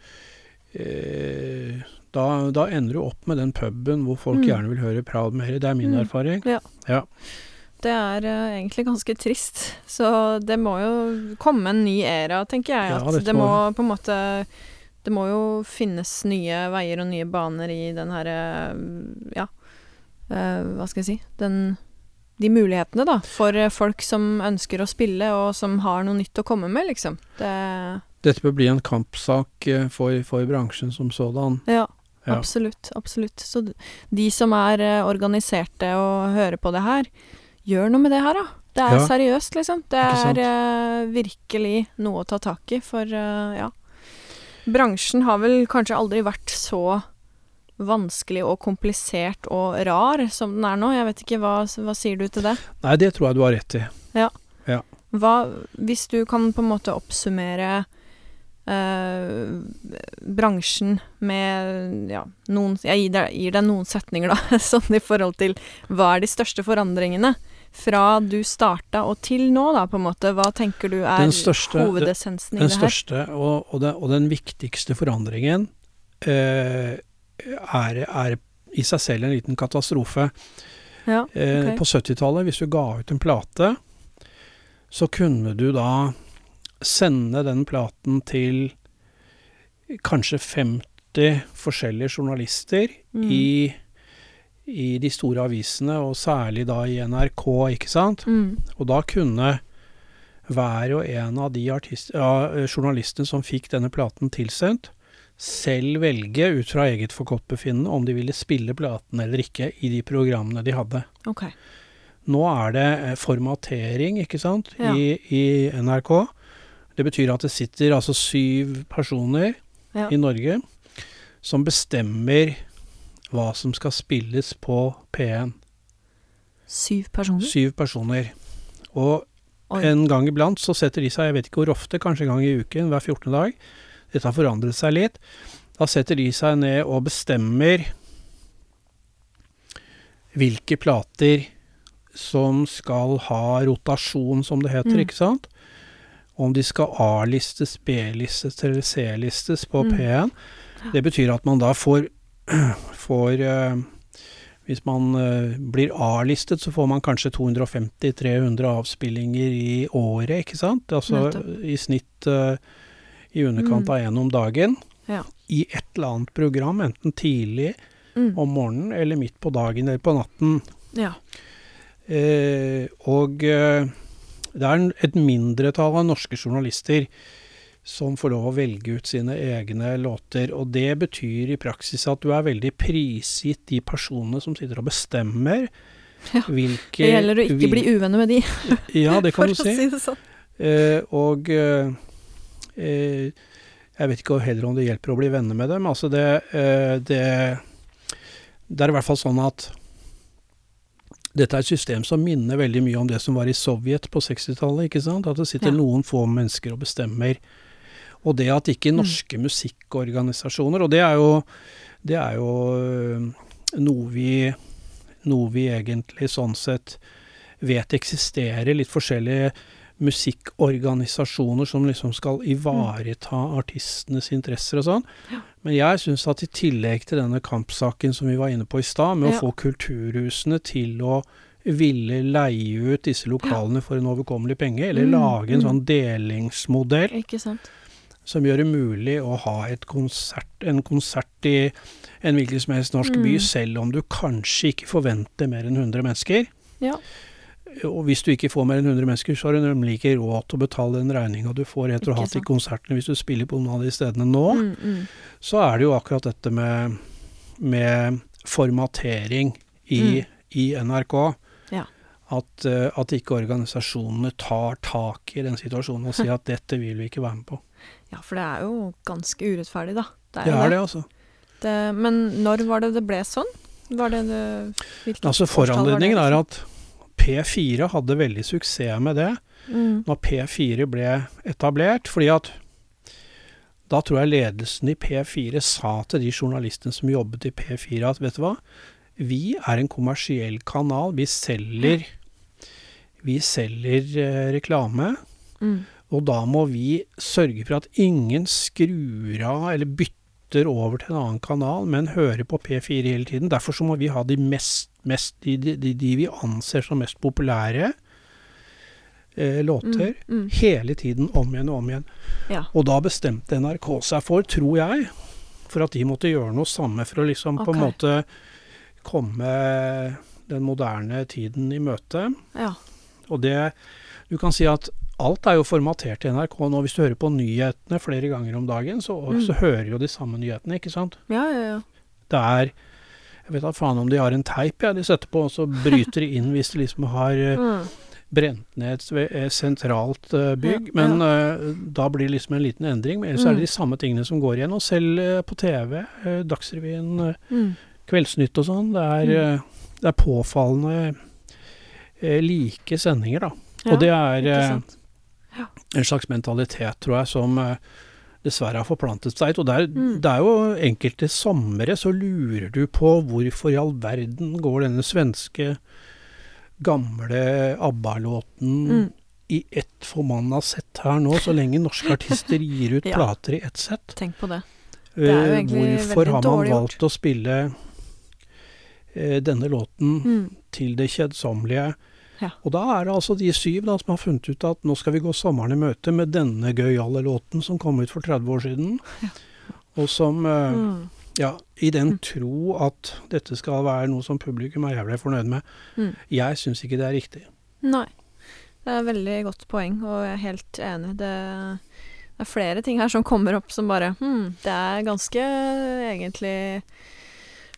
eh, da, da ender du opp med den puben hvor folk Mm. gjerne vil høre Proud mer. Det er min Mm. erfaring. Det er uh, egentlig ganske trist. Så det må jo komme en ny æra, tenker jeg. At ja, det må på en måte Det må jo finnes nye veier og nye baner i den herre Ja, uh, hva skal jeg si Den De mulighetene, da, for eh, folk som ønsker å spille, og som har noe nytt å komme med, liksom. Det Dette bør bli en kampsak eh, for, for bransjen som sådan. Ja. Ja. Absolutt. Absolutt. Så de som er eh, organiserte og hører på det her, gjør noe med det her, da. Det er Ja. seriøst, liksom. Det er uh, virkelig noe å ta tak i, for uh, ja. Bransjen har vel kanskje aldri vært så vanskelig og komplisert og rar som den er nå. Jeg vet ikke, hva, hva sier du til det? Nei, det tror jeg du har rett i. Hva, hvis du kan på en måte oppsummere bransjen med ja, noen Jeg gir deg, gir deg noen setninger, da, sånn i forhold til hva er de største forandringene fra du starta og til nå, da, på en måte. Hva tenker du er største- hovedessensen i Den det her? Den største og, og, den, og den viktigste forandringen eh, er, er i seg selv en liten katastrofe. Ja, Eh, ok. På 70-tallet, hvis du ga ut en plate, så kunne du da sende den platen til kanskje 50 forskjellige journalister Mm. i, i de store avisene, og særlig da i NRK, ikke sant? Mm. Og da kunne hver og en av de artist, ja, journalistene som fikk denne platen tilsendt, selv velge ut fra eget forgodtbefinnende om de ville spille platen eller ikke i de programmene de hadde. Okay. Nå er det eh, formatering, ikke sant, Ja. i, i NRK. Det betyr at det sitter altså syv personer Ja. i Norge som bestemmer hva som skal spilles på P1. Syv personer? Syv personer. Og Oi. en gang iblant så setter de seg, jeg vet ikke hvor ofte, kanskje en gang i uken, hver 14. dag. Dette har forandret seg litt. Da setter de seg ned og bestemmer hvilke plater som skal ha rotasjon, som det heter, Mm. ikke sant? Om de skal A-listes, B-listes eller C-listes på Mm. P1. Det betyr at man da får, får eh, Hvis man eh, blir A-listet, så får man kanskje 250-300 avspillinger i året, ikke sant? Altså Nettopp. i snitt uh, i underkant Mm. av én om dagen. Ja. I et eller annet program, enten tidlig Mm. om morgenen eller midt på dagen eller på natten. Ja. Uh, og eh, det er et mindretall av norske journalister som får lov å velge ut sine egne låter. Og det betyr i praksis at du er veldig prisgitt de personene som sitter og bestemmer Ja, hvilke Det gjelder å ikke bli uvenner med de, Ja, det kan for du si. si det sånn. Eh, og eh, eh, Jeg vet ikke heller om det hjelper å bli venner med dem. Altså det, eh, det Det er i hvert fall sånn at dette er et system som minner veldig mye om det som var i Sovjet på 60-tallet. ikke sant? At det sitter Ja. noen få mennesker og bestemmer. Og det at ikke norske musikkorganisasjoner Og det er jo, det er jo øh, noe vi noe vi egentlig sånn sett vet eksisterer. Litt forskjellige musikkorganisasjoner som liksom skal ivareta artistenes interesser og sånn. Men jeg syns at i tillegg til denne kampsaken som vi var inne på i stad, med Ja. å få kulturhusene til å ville leie ut disse lokalene for en overkommelig penge, eller Mm, lage en mm. sånn delingsmodell som gjør det mulig å ha konsert, en konsert i en hvilken som helst norsk by, Mm. selv om du kanskje ikke forventer mer enn 100 mennesker. Ja. Og hvis du ikke får mer enn 100 mennesker, så har du nemlig ikke råd til å betale den regninga du får etter å ha til hatt de konsertene. Hvis du spiller på noen av de stedene nå, Mm, mm. så er det jo akkurat dette med, med formatering i, Mm. i NRK. Ja. At, eh, at ikke organisasjonene tar tak i den situasjonen og sier at dette vil vi ikke være med på. ja, for det er jo ganske urettferdig, da. Det Det er det, altså. Det- men når var det det ble sånn? Var det det Altså Foranledningen er at P4 hadde veldig suksess med det mm. når P4 ble etablert. fordi at da tror jeg ledelsen i P4 sa til de journalistene som jobbet i P4 at vet du hva, vi er en kommersiell kanal. Vi selger, vi selger eh, reklame. Mm. Og da må vi sørge for at ingen skrur av eller bytter over til en annen kanal, men hører på P4 hele tiden. Derfor så må vi ha de mest, mest de, de, de, vi anser som mest populære eh, låter, Mm. Mm. hele tiden om igjen og om igjen. Ja. Og da bestemte NRK seg for, tror jeg, for at de måtte gjøre noe samme for å liksom på en måte komme den moderne tiden i møte. ja. Og det Du kan si at alt er jo formatert i NRK nå. Hvis du hører på nyhetene flere ganger om dagen, så, Mm. så hører jo de samme nyhetene, ikke sant? Ja, ja, ja. Det er Jeg vet da faen om de har en teip ja, de setter på, og så bryter de inn hvis de liksom har eh, Mm. brent ned et sentralt eh, bygg. Ja, Men eh, da blir det liksom en liten endring. Men ellers er Mm. det de samme tingene som går igjen. Og selv uh, på TV, uh, Dagsrevyen, Mm. Kveldsnytt og sånn, det er, Mm. det er påfallende like sendinger, da. Ja, og det er en slags mentalitet, tror jeg, som dessverre har forplantet seg. Og det er, Mm. det er jo enkelte somre så lurer du på hvorfor i all verden går denne svenske gamle ABBA-låten Mm. i ett formanna sett her nå, så lenge norske artister gir ut Ja. plater i ett sett. Tenk på det. er jo Eh, egentlig Hvorfor veldig har man valgt gjort. å spille eh, denne låten Mm. til det kjedsommelige? Ja. Og da er det altså de syv da, som har funnet ut at nå skal vi gå sommeren i møte med denne gøyale låten som kom ut for 30 år siden. Og som uh, Mm. Ja, i den Mm. tro at dette skal være noe som publikum er jævlig fornøyd med. Mm. Jeg syns ikke det er riktig. Nei. Det er et veldig godt poeng, og jeg er helt enig. Det, det er flere ting her som kommer opp som bare Hm, det er ganske egentlig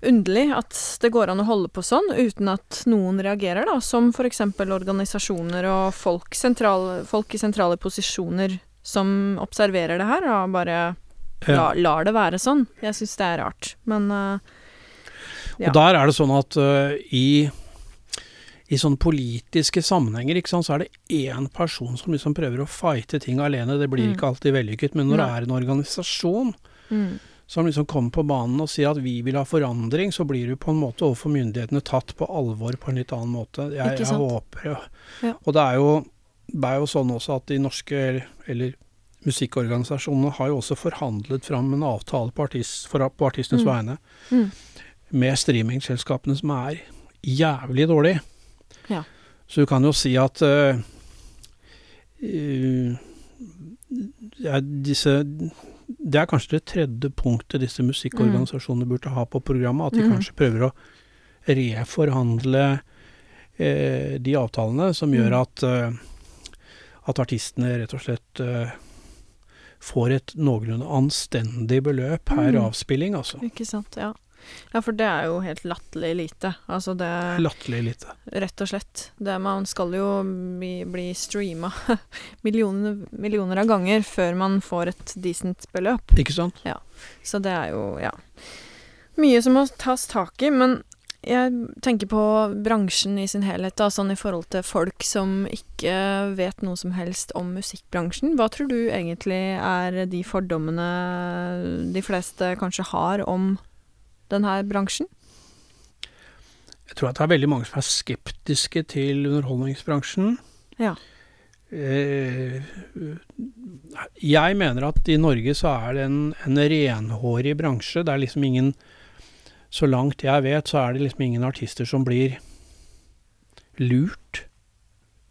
underlig at det går an å holde på sånn uten at noen reagerer, da. Som f.eks. organisasjoner og folk, sentral, folk i sentrale posisjoner som observerer det her, og bare la, lar det være sånn. Jeg syns det er rart. Men uh, ja. Og der er det sånn at uh, i i sånne politiske sammenhenger ikke sant, så er det én person som liksom prøver å fighte ting alene. Det blir Mm. ikke alltid vellykket. Men når det er en organisasjon mm, som liksom kommer på banen og sier at vi vil ha forandring, så blir du på en måte overfor myndighetene tatt på alvor på en litt annen måte. Jeg, jeg håper jo Ja. Og det er jo, det er jo sånn også at de norske, eller musikkorganisasjonene har jo også forhandlet fram en avtale på, artist, for, på artistenes Mm. vegne mm, med streamingselskapene som er jævlig dårlig. Ja. Så du kan jo si at uh, uh, ja, disse Det er kanskje det tredje punktet disse musikkorganisasjonene burde ha på programmet. At de Mhm. kanskje prøver å reforhandle eh, de avtalene som gjør Mm. at, øh, at artistene rett og slett eh, får et noenlunde anstendig beløp per Mm. avspilling, altså. ikke sant. Ja. Ja, for det er jo helt latterlig lite. Altså det Latterlig lite. Rett og slett. Det, man skal jo bli, bli streama millioner, millioner av ganger før man får et decent beløp. Ikke sant? Ja. Så det er jo, ja Mye som må tas tak i, men jeg tenker på bransjen i sin helhet, da, sånn i forhold til folk som ikke vet noe som helst om musikkbransjen. Hva tror du egentlig er de fordommene de fleste kanskje har om denne bransjen? Jeg tror at det er veldig mange som er skeptiske til underholdningsbransjen. Ja. Eh, jeg mener at i Norge så er det en, en renhårig bransje. Det er liksom ingen Så langt jeg vet, så er det liksom ingen artister som blir lurt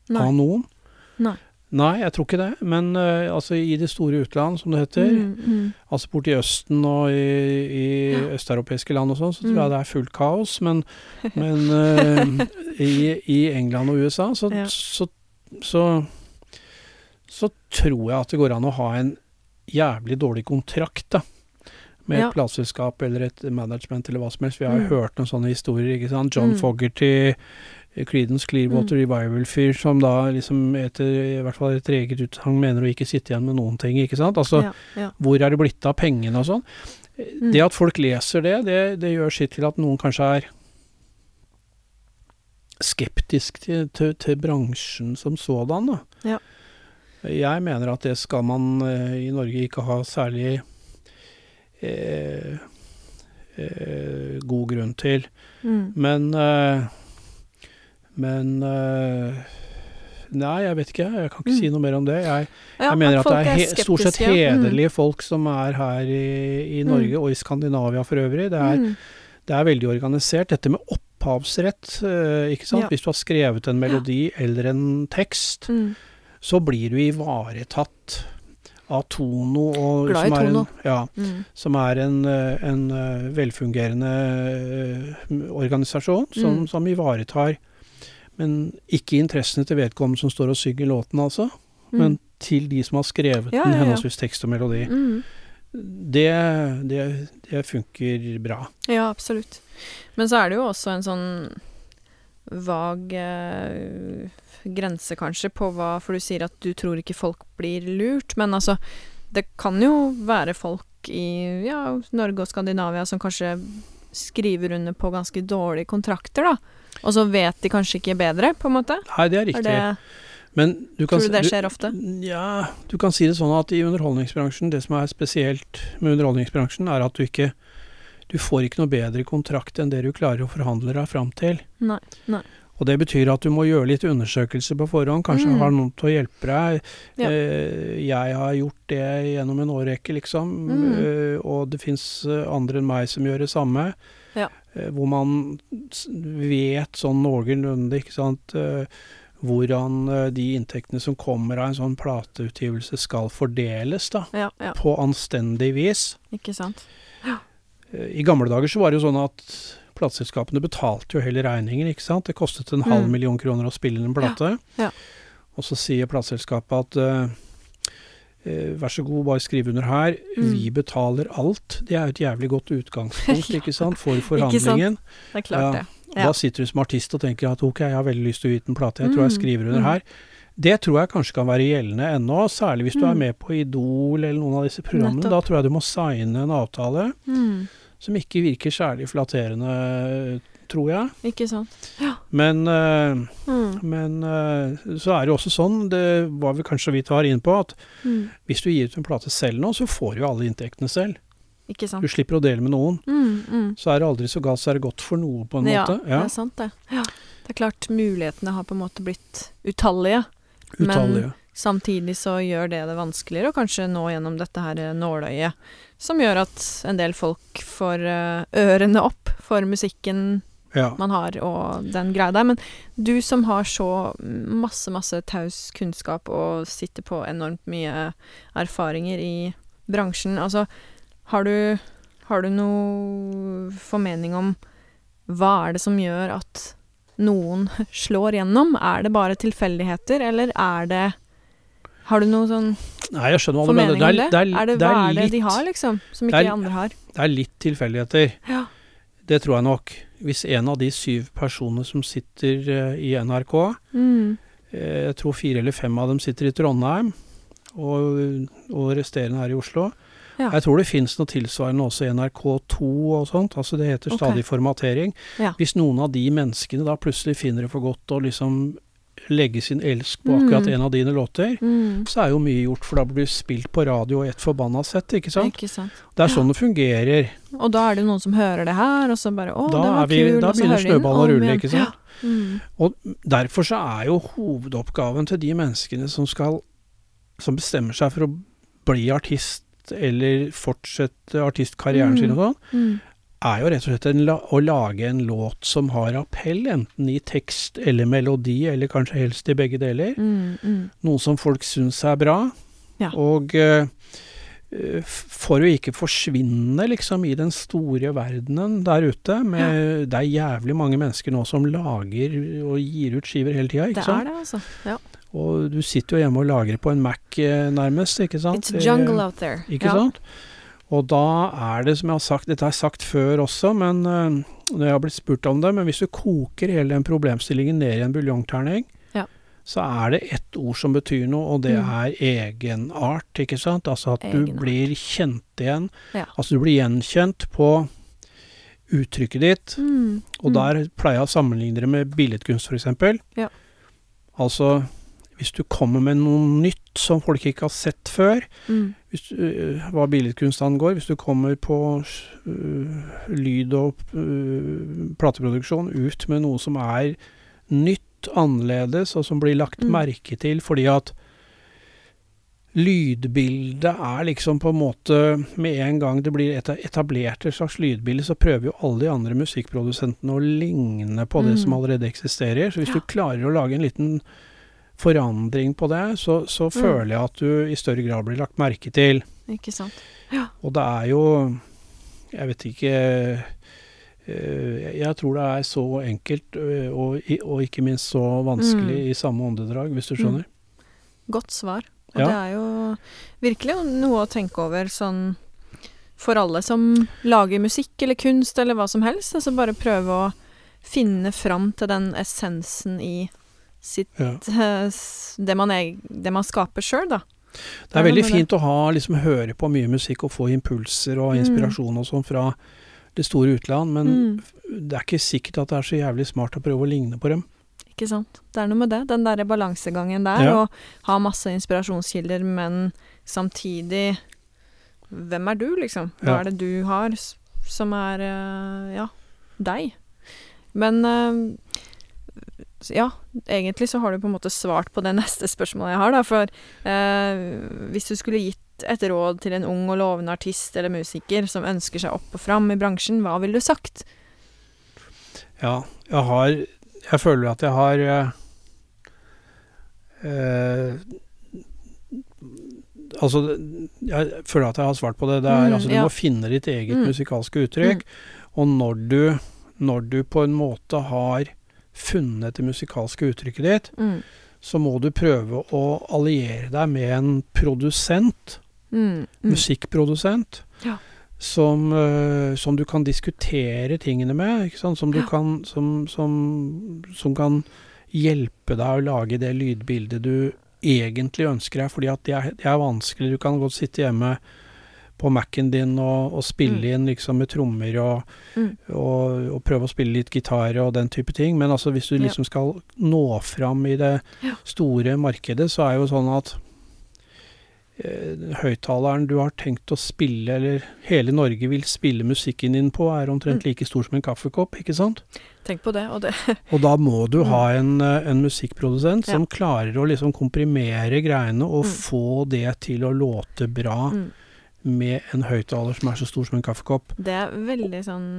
Nei. av noen. Nei. Nei, jeg tror ikke det. Men uh, altså i det store utland, som det heter, Mm, mm. altså borti Østen og i, i Ja. østeuropeiske land og sånn, så tror Mm. jeg det er fullt kaos. Men, men uh, i, i England og USA så, Ja. så, så, så tror jeg at det går an å ha en jævlig dårlig kontrakt, da. Med Ja. et plateselskap eller et management eller hva som helst. Vi har jo Mm. hørt noen sånne historier, ikke sant. John Mm. Fogerty, Creedence Clearwater Revival-fyr som da liksom etter i hvert fall etter eget utsagn mener å ikke sitte igjen med noen ting, ikke sant. Altså ja, ja. hvor er det blitt av pengene og sånn. Mm. Det at folk leser det, det, det gjør sitt til at noen kanskje er skeptisk til, til, til bransjen som sådan. Da. Ja. Jeg mener at det skal man eh, i Norge ikke ha særlig eh, eh, god grunn til. Mm. Men eh, Men eh, Nei, jeg vet ikke. Jeg kan ikke Mm. si noe mer om det. Jeg, Ja, jeg mener at, at det er, he stort sett hederlige Mm. hederlige folk som er her i, i Norge, og i Skandinavia for øvrig. Det er, Mm. det er veldig organisert. Dette med opphavsrett, eh, ikke sant. Ja. Hvis du har skrevet en melodi eller en tekst, Mm. så blir du ivaretatt av Tono, og, som, er en, ja, Mm. som er en, eh, en velfungerende organisasjon som, Mm. som ivaretar Men ikke interessene til vedkommende som står og synger låten, altså, Mm. men til de som har skrevet Ja, den, henholdsvis tekst og melodi. Mm. Det, det, det funker bra. Ja, absolutt. Men så er det jo også en sånn vag eh, grense, kanskje, på hva For du sier at du tror ikke folk blir lurt, men altså Det kan jo være folk i ja, Norge og Skandinavia som kanskje skriver under på ganske dårlige kontrakter, da. Og så vet de kanskje ikke bedre, på en måte. Nei, det er Er riktig. det, Men du kan, tror du det du- skjer ofte? Ja, du kan si det sånn at i underholdningsbransjen, det som er spesielt med underholdningsbransjen, er at du ikke Du får ikke noe bedre kontrakt enn det du klarer å forhandle deg fram til. Nei, Nei. Og det betyr at du må gjøre litt undersøkelser på forhånd. Kanskje Mm. har noen til å hjelpe deg. Ja. Uh, jeg har gjort det gjennom en årrekke, liksom. Mm. uh, og det fins andre enn meg som gjør det samme. Ja. Uh, hvor man vet sånn noenlunde, ikke sant. Eh, hvordan eh, de inntektene som kommer av en sånn plateutgivelse skal fordeles, da. Ja, ja. På anstendig vis. Ikke sant? Ja. I gamle dager så var det jo sånn at plateselskapene betalte jo hele regningen, ikke sant. Det kostet en halv Mm. million kroner å spille en plate. Ja, ja. Og så sier plateselskapet at uh, vær så god, bare skriv under her. Mm. Vi betaler alt. Det er jo et jævlig godt utgangspunkt, ikke sant, for forhandlingen. Det er klart, det. Ja. Da sitter du som artist og tenker at ok, jeg har veldig lyst til å gi ut en plate, jeg tror jeg Mm, skriver under mm. her. Det tror jeg kanskje kan være gjeldende ennå, særlig hvis du er Mm. med på Idol eller noen av disse programmene. Da tror jeg du må signe en avtale Mm. Som ikke virker særlig flatterende, tror jeg. Ikke sant? Men, eh, Mm. men eh, så er det jo også sånn, det var vi kanskje så vidt var inne på, at Mm. hvis du gir ut en plate selv nå, så får du jo alle inntektene selv. Ikke sant? Du slipper å dele med noen. Mm, mm. Så er det aldri så galt, så er det godt for noe, på en Ja, måte. det er sant det. Ja. Det er klart, mulighetene har på en måte blitt utallige. men- Utallige. Samtidig så gjør det det vanskeligere å kanskje nå gjennom dette her nåløyet, som gjør at en del folk får eh, ørene opp for musikken Ja. man har og den greia der. Men du som har så masse, masse taus kunnskap og sitter på enormt mye erfaringer i bransjen, altså har du, har du noe formening om hva er det som gjør at noen slår gjennom? Er det bare tilfeldigheter, eller er det Har du noe sånn Nei, jeg skjønner hva du mener. det? Er, det er, er det, det hva er er det litt, de har, liksom? Som ikke er- de andre har? det er litt tilfeldigheter. Ja. Det tror jeg nok. Hvis en av de syv personene som sitter uh, i NRK, Mm. uh, jeg tror fire eller fem av dem sitter i Trondheim, og, og resterende her i Oslo. Ja. Jeg tror det finnes noe tilsvarende også i NRK2 og sånt. altså Det heter stadig stadig formatering. Ja. Hvis noen av de menneskene da plutselig finner det for godt å liksom legge sin elsk på Mm. akkurat en av dine låter, Mm. så er jo mye gjort, for da blir det spilt på radio i et forbanna sett, ikke sant? Ikke sant. Det er sånn det fungerer. Og da er det noen som hører det her, og så bare Å, Da det var vi- kul. da og så begynner hører de den snøballen å rulle, ikke sant? Ja. Mm. Og derfor så er jo hovedoppgaven til de menneskene som skal Som bestemmer seg for å bli artist eller fortsette artistkarrieren Mm. sin og sånn, Mm. Er jo rett og slett en, å lage en låt som har appell, enten i tekst eller melodi, eller kanskje helst i begge deler. Mm. Mm. Noe som folk syns er bra. Ja. Og eh, for å ikke forsvinne liksom i den store verdenen der ute, med, det er jævlig mange mennesker nå som lager og gir ut skiver hele tida, Det ikke er sant? det, altså. Ja. Og du sitter jo hjemme og lagrer på en Mac eh, nærmest, ikke sant? It's jungle Eh, out there. Ikke ja. sant? Og da er det, som jeg har sagt, dette har jeg sagt før også, men eh, når jeg har blitt spurt om det, men hvis du koker hele den problemstillingen ned i en buljongterning, Ja. så er det ett ord som betyr noe, og det Mm. er egenart, ikke sant? Altså at du blir kjent igjen. Ja. Altså du blir gjenkjent på uttrykket ditt, Mm. og Mm. der pleier jeg å sammenligne det med billedkunst, f.eks. Ja. Altså, hvis du kommer med noe nytt som folk ikke har sett før, Mm. hvis, du, øh, hva billedkunst angår, hvis du kommer på uh, lyd- og uh, plateproduksjon ut med noe som er nytt, annerledes, og som blir lagt Mm. merke til fordi at lydbildet er liksom på en måte Med en gang det blir etablert et slags lydbilde, så prøver jo alle de andre musikkprodusentene å ligne på det Mm. som allerede eksisterer. Så hvis Ja. du klarer å lage en liten forandring på det, så, så Mm. føler jeg at du i større grad blir lagt merke til. Ikke sant. Ja. Og det er jo Jeg vet ikke eh, Jeg tror det er så enkelt eh, og, og ikke minst så vanskelig Mm. i samme åndedrag, hvis du skjønner. Godt svar. Og Ja. det er jo virkelig noe å tenke over sånn for alle som lager musikk eller kunst eller hva som helst. Altså bare prøve å finne fram til den essensen i sitt Ja. det, man er, det man skaper sjøl, da. Det er veldig fint å ha, liksom, høre på mye musikk og få impulser og Mm. inspirasjon og sånn fra det store utland, men Mm. det er ikke sikkert at det er så jævlig smart å prøve å ligne på dem. Ikke sant. Det er noe med det. Den derre balansegangen der. Ja. Og ha masse inspirasjonskilder, men samtidig Hvem er du, liksom? Hva Ja. er det du har som er eh, ja, deg? Men eh, så ja, egentlig så har du på en måte svart på det neste spørsmålet jeg har, da. For eh, hvis du skulle gitt et råd til en ung og lovende artist eller musiker som ønsker seg opp og fram i bransjen, hva ville du sagt? Ja, jeg har Jeg føler at jeg har eh, eh, Altså, jeg føler at jeg har svart på det. det er, Mm, altså, du ja. må finne ditt eget Mm. musikalske uttrykk. Og når du, når du på en måte har funnet det musikalske uttrykket ditt, Mm. så må du prøve å alliere deg med en produsent, Mm. Mm. musikkprodusent, Ja. som, uh, som du kan diskutere tingene med? Som, du Ja. kan, som, som, som kan hjelpe deg å lage det lydbildet du egentlig ønsker deg, fordi at det er, det er vanskelig. Du kan godt sitte hjemme på Mac-en din og, og spille Mm. inn liksom med trommer og, Mm. og, og prøve å spille litt gitar og den type ting, men altså hvis du Ja. liksom skal nå fram i det Ja. store markedet, så er jo sånn at eh, høyttaleren du har tenkt å spille, eller hele Norge vil spille musikken din på, er omtrent Mm. like stor som en kaffekopp, ikke sant? Tenk på det. Og det Og da må du Mm. ha en, eh, en musikkprodusent Ja. som klarer å liksom komprimere greiene og Mm. få det til å låte bra mm. Med en høyttaler som er så stor som en kaffekopp. Det er veldig sånn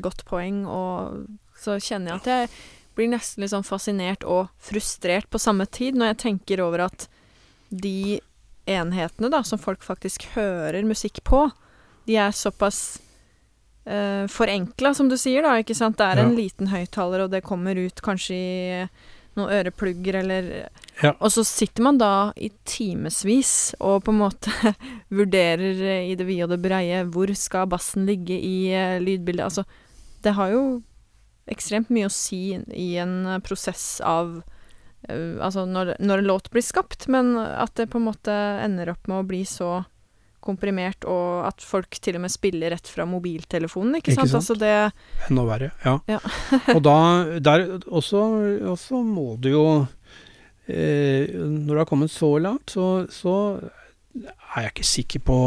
godt poeng, og så kjenner jeg at jeg blir nesten litt sånn fascinert og frustrert på samme tid når jeg tenker over at de enhetene da, som folk faktisk hører musikk på, de er såpass eh, forenkla, som du sier, da, ikke sant. Det er en Ja. liten høyttaler, og det kommer ut kanskje i noen øreplugger eller Ja. Og så sitter man da i timevis og på en måte vurderer eh, i det vide og det breie hvor skal bassen ligge i eh, lydbildet. Altså, det har jo ekstremt mye å si i en eh, prosess av Altså når, når en låt blir skapt, men at det på en måte ender opp med å bli så komprimert, og at folk til og med spiller rett fra mobiltelefonen, ikke, Ikke sant? sant? Altså det Enda verre, ja. Ja. og da der også, også må du jo eh, Når du har kommet så langt, så, så er jeg ikke sikker på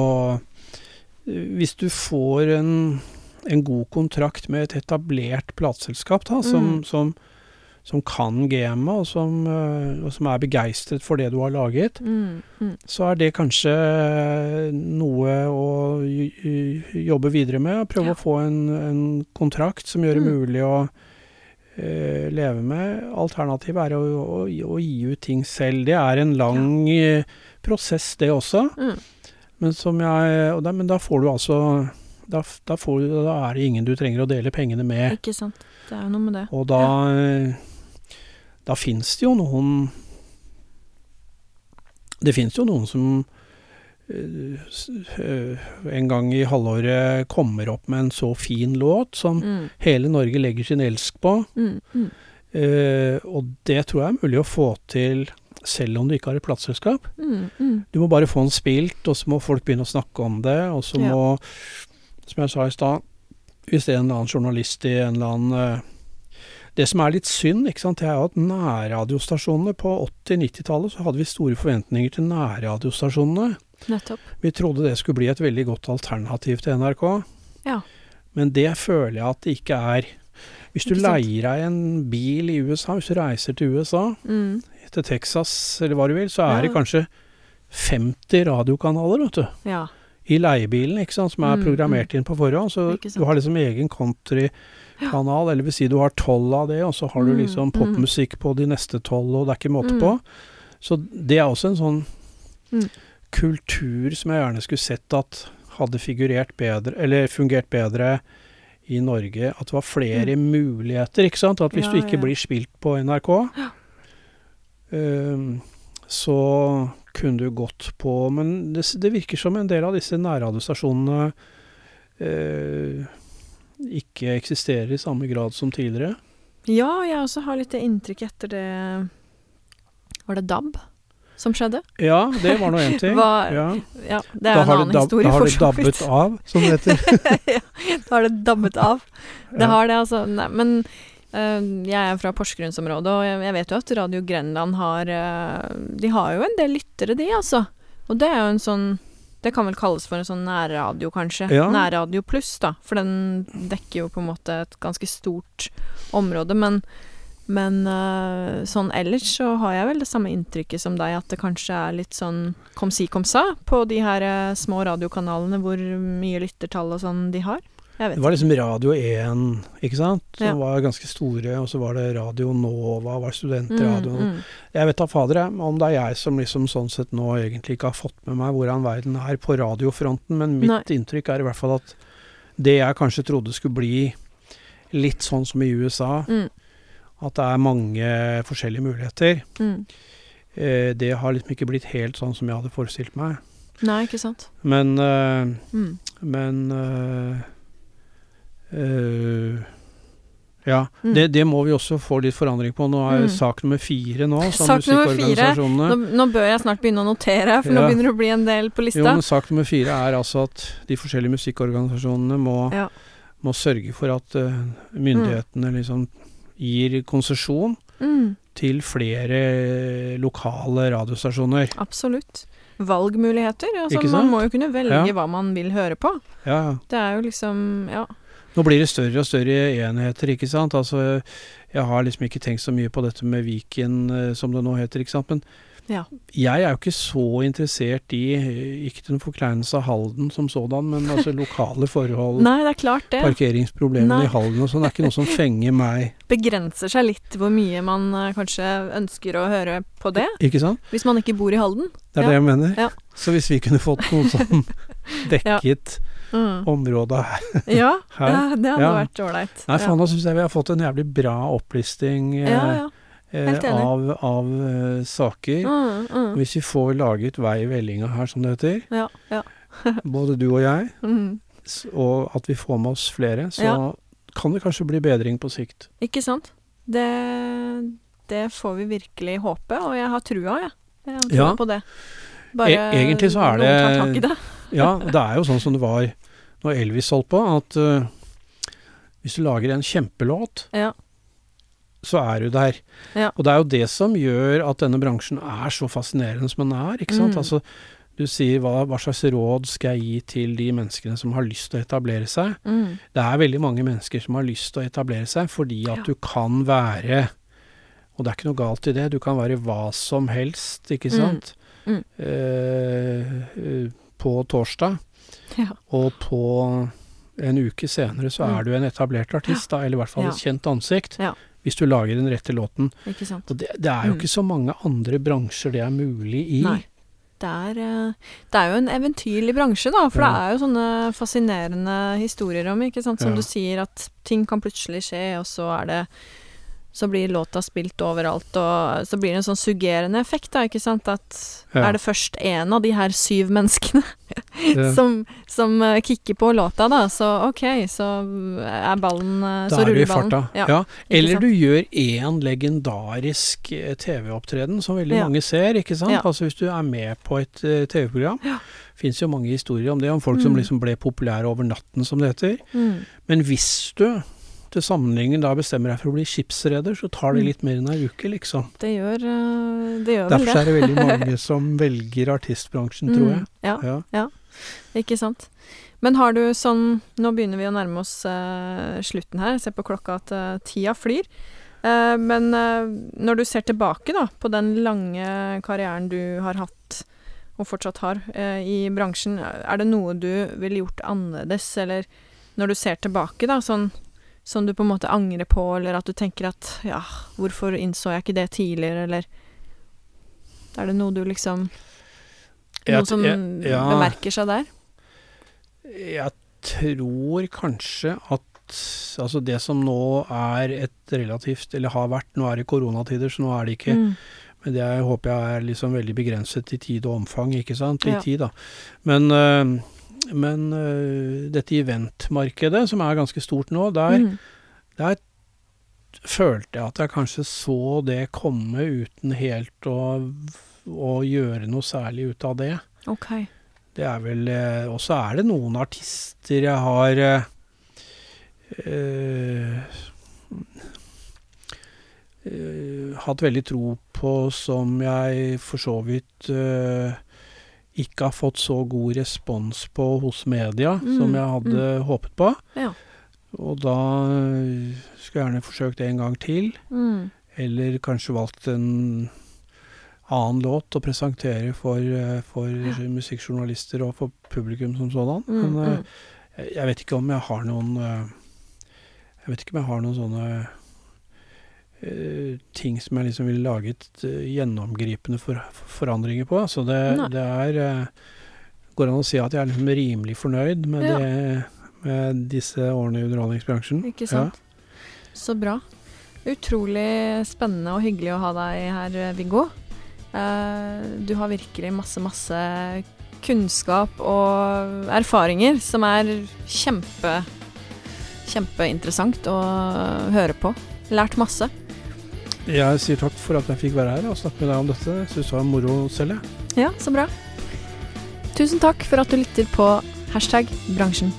eh, Hvis du får en, en god kontrakt med et etablert plateselskap da, som, Mm. som, som kan gamet, og som, eh, og som er begeistret for det du har laget, mm, mm, så er det kanskje noe å jobbe videre med. og Prøve Ja. å få en, en kontrakt som gjør det Mm. mulig å eh, leve med. Alternativet er å, å, å gi ut ting selv. Det er en lang ja. prosess, det også. mm. Men, som jeg, og da, men da får du altså da, da, får du, da er det ingen du trenger å dele pengene med. Ikke sant. Det er jo noe med det. Og da, eh, da fins det jo noen Det fins jo noen som eh, en gang i halvåret kommer opp med en så fin låt som Mm, hele Norge legger sin elsk på. mm, mm. Uh, og det tror jeg er mulig å få til selv om du ikke har et plateselskap. Mm, mm. Du må bare få den spilt, og så må folk begynne å snakke om det. Og så Ja. må, som jeg sa i stad, hvis det er en eller annen journalist i en eller annen eh, Det som er litt synd, ikke sant, det er jo at nærradiostasjonene på 80-90-tallet så hadde vi store forventninger til nærradiostasjonene. Nettopp. Vi trodde det skulle bli et veldig godt alternativ til NRK. Ja. Men det føler jeg at det ikke er. Hvis du leier deg en bil i USA, hvis du reiser til USA, Mm. til Texas eller hva du vil, så er Ja. det kanskje 50 radiokanaler, vet du Ja. i leiebilen, ikke sant, som er Mm, programmert inn på forhånd. Så du har liksom egen countrykanal, eller vil si du har tolv av det, og så har du Mm, liksom popmusikk på de neste tolv, og det er ikke måte Mm. på. Så det er også en sånn Mm. kultur som jeg gjerne skulle sett at hadde figurert bedre, eller fungert bedre i Norge. At det var flere muligheter, ikke sant. At hvis Mm. Ja, du ikke ja. blir spilt på NRK, Ehm, så kunne du gått på Men det, det virker som en del av disse nærradiostasjonene eh, ikke eksisterer i samme grad som tidligere. Ja, jeg også har litt det inntrykk etter det Var det DAB som skjedde? Ja, det var nå én ting. Var, ja. Ja, det er da en annen dab- historie, da har det så dabbet av, som det heter. ja, da har det dabbet av. Det Ja. har det, altså. Nei, men Uh, jeg er fra Porsgrunnsområdet, og jeg, jeg vet jo at Radio Grenland har uh, De har jo en del lyttere, de, altså. Og det er jo en sånn Det kan vel kalles for en sånn nærradio, kanskje. Ja. Nærradio pluss, da. For den dekker jo på en måte et ganske stort område. Men, men uh, sånn ellers så har jeg vel det samme inntrykket som deg, at det kanskje er litt sånn kom si kom sa på de her uh, små radiokanalene, hvor mye lyttertall og sånn de har. Det var liksom Radio 1, ikke sant, som Ja. var ganske store, og så var det Radio Nova, var studentradio. Mm, mm. Jeg vet da fader jeg, om det er jeg som liksom sånn sett nå egentlig ikke har fått med meg hvordan verden er på radiofronten, men mitt Nei. inntrykk er i hvert fall at det jeg kanskje trodde skulle bli litt sånn som i USA, Mm, at det er mange forskjellige muligheter, mm. eh, det har liksom ikke blitt helt sånn som jeg hadde forestilt meg. Nei, ikke sant. Men, øh, Mm. men eh, ja, Mm. det, det må vi også få litt forandring på. Nå er Mm. sak nummer fire nå, Sak nummer fire. Nå, nå bør jeg snart begynne å notere, for nå begynner det å bli en del på lista. Jo, men sak nummer fire er altså at de forskjellige musikkorganisasjonene må, Ja. må sørge for at uh, myndighetene liksom gir konsesjon Mm, til flere lokale radiostasjoner. absolutt. Valgmuligheter. Altså, man må jo kunne velge Ja. hva man vil høre på. Ja, ja. Det er jo liksom Ja. Nå blir det større og større enheter, ikke sant. Altså, jeg har liksom ikke tenkt så mye på dette med Viken, eh, som det nå heter, ikke sant. Men Ja. jeg er jo ikke så interessert i, eh, ikke til noen forkleinelse av Halden som sådan, men altså lokale forhold. Nei, det er klart det. Parkeringsproblemene i Halden og sånn, er ikke noe som fenger meg, Begrenser seg litt hvor mye man eh, kanskje ønsker å høre på det. ikke sant? Hvis man ikke bor i Halden. Det er Ja. det jeg mener. Ja. Så hvis vi kunne fått noe sånn dekket Mm. område her Ja, Her? ja, det hadde Ja. vært ålreit. Nei, faen, nå syns jeg vi har fått en jævlig bra opplisting eh, eh, av, av uh, saker. Mm, mm. Hvis vi får laget vei i vellinga her, som det heter, Ja, ja. både du og jeg, Mm. og at vi får med oss flere, så kan det kanskje bli bedring på sikt. Ikke sant? Det, det får vi virkelig håpe, og jeg har trua, jeg. Jeg har trua Ja. på det. Bare E- egentlig så er noen tar det- tak i det. Ja, det er jo sånn som det var når Elvis holdt på, at uh, hvis du lager en kjempelåt, Ja. så er du der. Ja. Og det er jo det som gjør at denne bransjen er så fascinerende som den er, ikke sant. Mm. Altså, du sier hva, hva slags råd skal jeg gi til de menneskene som har lyst til å etablere seg? Mm. Det er veldig mange mennesker som har lyst til å etablere seg fordi at Ja. du kan være Og det er ikke noe galt i det, du kan være hva som helst, ikke Mm. sant? Mm. Eh, eh, på torsdag, Ja. og på en uke senere så Mm. er du en etablert artist, da, eller i hvert fall et kjent ansikt. Ja. Hvis du lager den rette låten. Og det, det er jo Mm. ikke så mange andre bransjer det er mulig i. Nei. Det er, eh, det er jo en eventyrlig bransje, da. For Ja. det er jo sånne fascinerende historier om, ikke sant. Som Ja. du sier, at ting kan plutselig skje, og så er det Så blir låta spilt overalt, og så blir det en sånn suggerende effekt, da, ikke sant. At Ja. er det først én av de her syv menneskene som, som eh, kicker på låta, da, så ok, så er ballen eh, Da Så er du i farta. Ja. Ja. Eller du gjør én legendarisk eh, TV-opptreden som veldig mange ser, ikke sant. Altså hvis du er med på et TV-program. Ja. Fins jo mange historier om det, om folk som Mm. liksom ble populære over natten, som det heter. Mm. Men hvis du til sammenligning da bestemmer deg for å bli skipsreder, så tar det Mm. litt mer enn ei uke, liksom. Det gjør, eh, det gjør vel Derfor er det veldig mange som velger artistbransjen, tror jeg. Mm, Ja. Ja. Ikke sant. Men har du sånn Nå begynner vi å nærme oss uh, slutten her. Se på klokka at uh, tida flyr. Uh, men når du ser tilbake da, på den lange karrieren du har hatt, og fortsatt har, i bransjen, er det noe du ville gjort annerledes, eller når du ser tilbake, da, sånn som du på en måte angrer på, eller at du tenker at ja, hvorfor innså jeg ikke det tidligere, eller Er det noe du liksom Noe som jeg- ja. bemerker seg der? Jeg tror kanskje at altså det som nå er et relativt, eller har vært, nå er det koronatider, så nå er det ikke Mm. Men det er, håper jeg er liksom veldig begrenset i tid og omfang, ikke sant? I Ja. tid, da. Men, øh, men uh, dette eventmarkedet, som er ganske stort nå, der, Mm. der følte jeg at jeg kanskje så det komme uten helt å, å gjøre noe særlig ut av det. Ok. Det er vel uh, Og så er det noen artister jeg har uh, eh, eh, hatt veldig tro på som jeg for så vidt eh, ikke har fått så god respons på hos media Mm, som jeg hadde håpet på. Ja. Og da eh, skulle jeg gjerne forsøkt en gang til. Mm. Eller kanskje valgt en annen låt å presentere for, for ja. musikkjournalister og for publikum som sådan. Mm. Men eh, mm. jeg- vet ikke om jeg har noen Jeg vet ikke om jeg har noen sånne ting som jeg liksom ville laget eh, gjennomgripende for, forandringer på. Så det, det er eh, Går an å si at jeg er liksom rimelig fornøyd med, Ja. det, med disse årene i underholdningsbransjen. Ikke sant? Så bra. Utrolig spennende og hyggelig å ha deg her, Viggo. Eh, du har virkelig masse, masse kunnskap og erfaringer som er kjempe, kjempeinteressant å høre på. Lært masse. Jeg sier takk for at jeg fikk være her og snakke med deg om dette. Syns det var moro selv, jeg. Ja, så bra. Tusen takk for at du lytter på hashtag bransjen.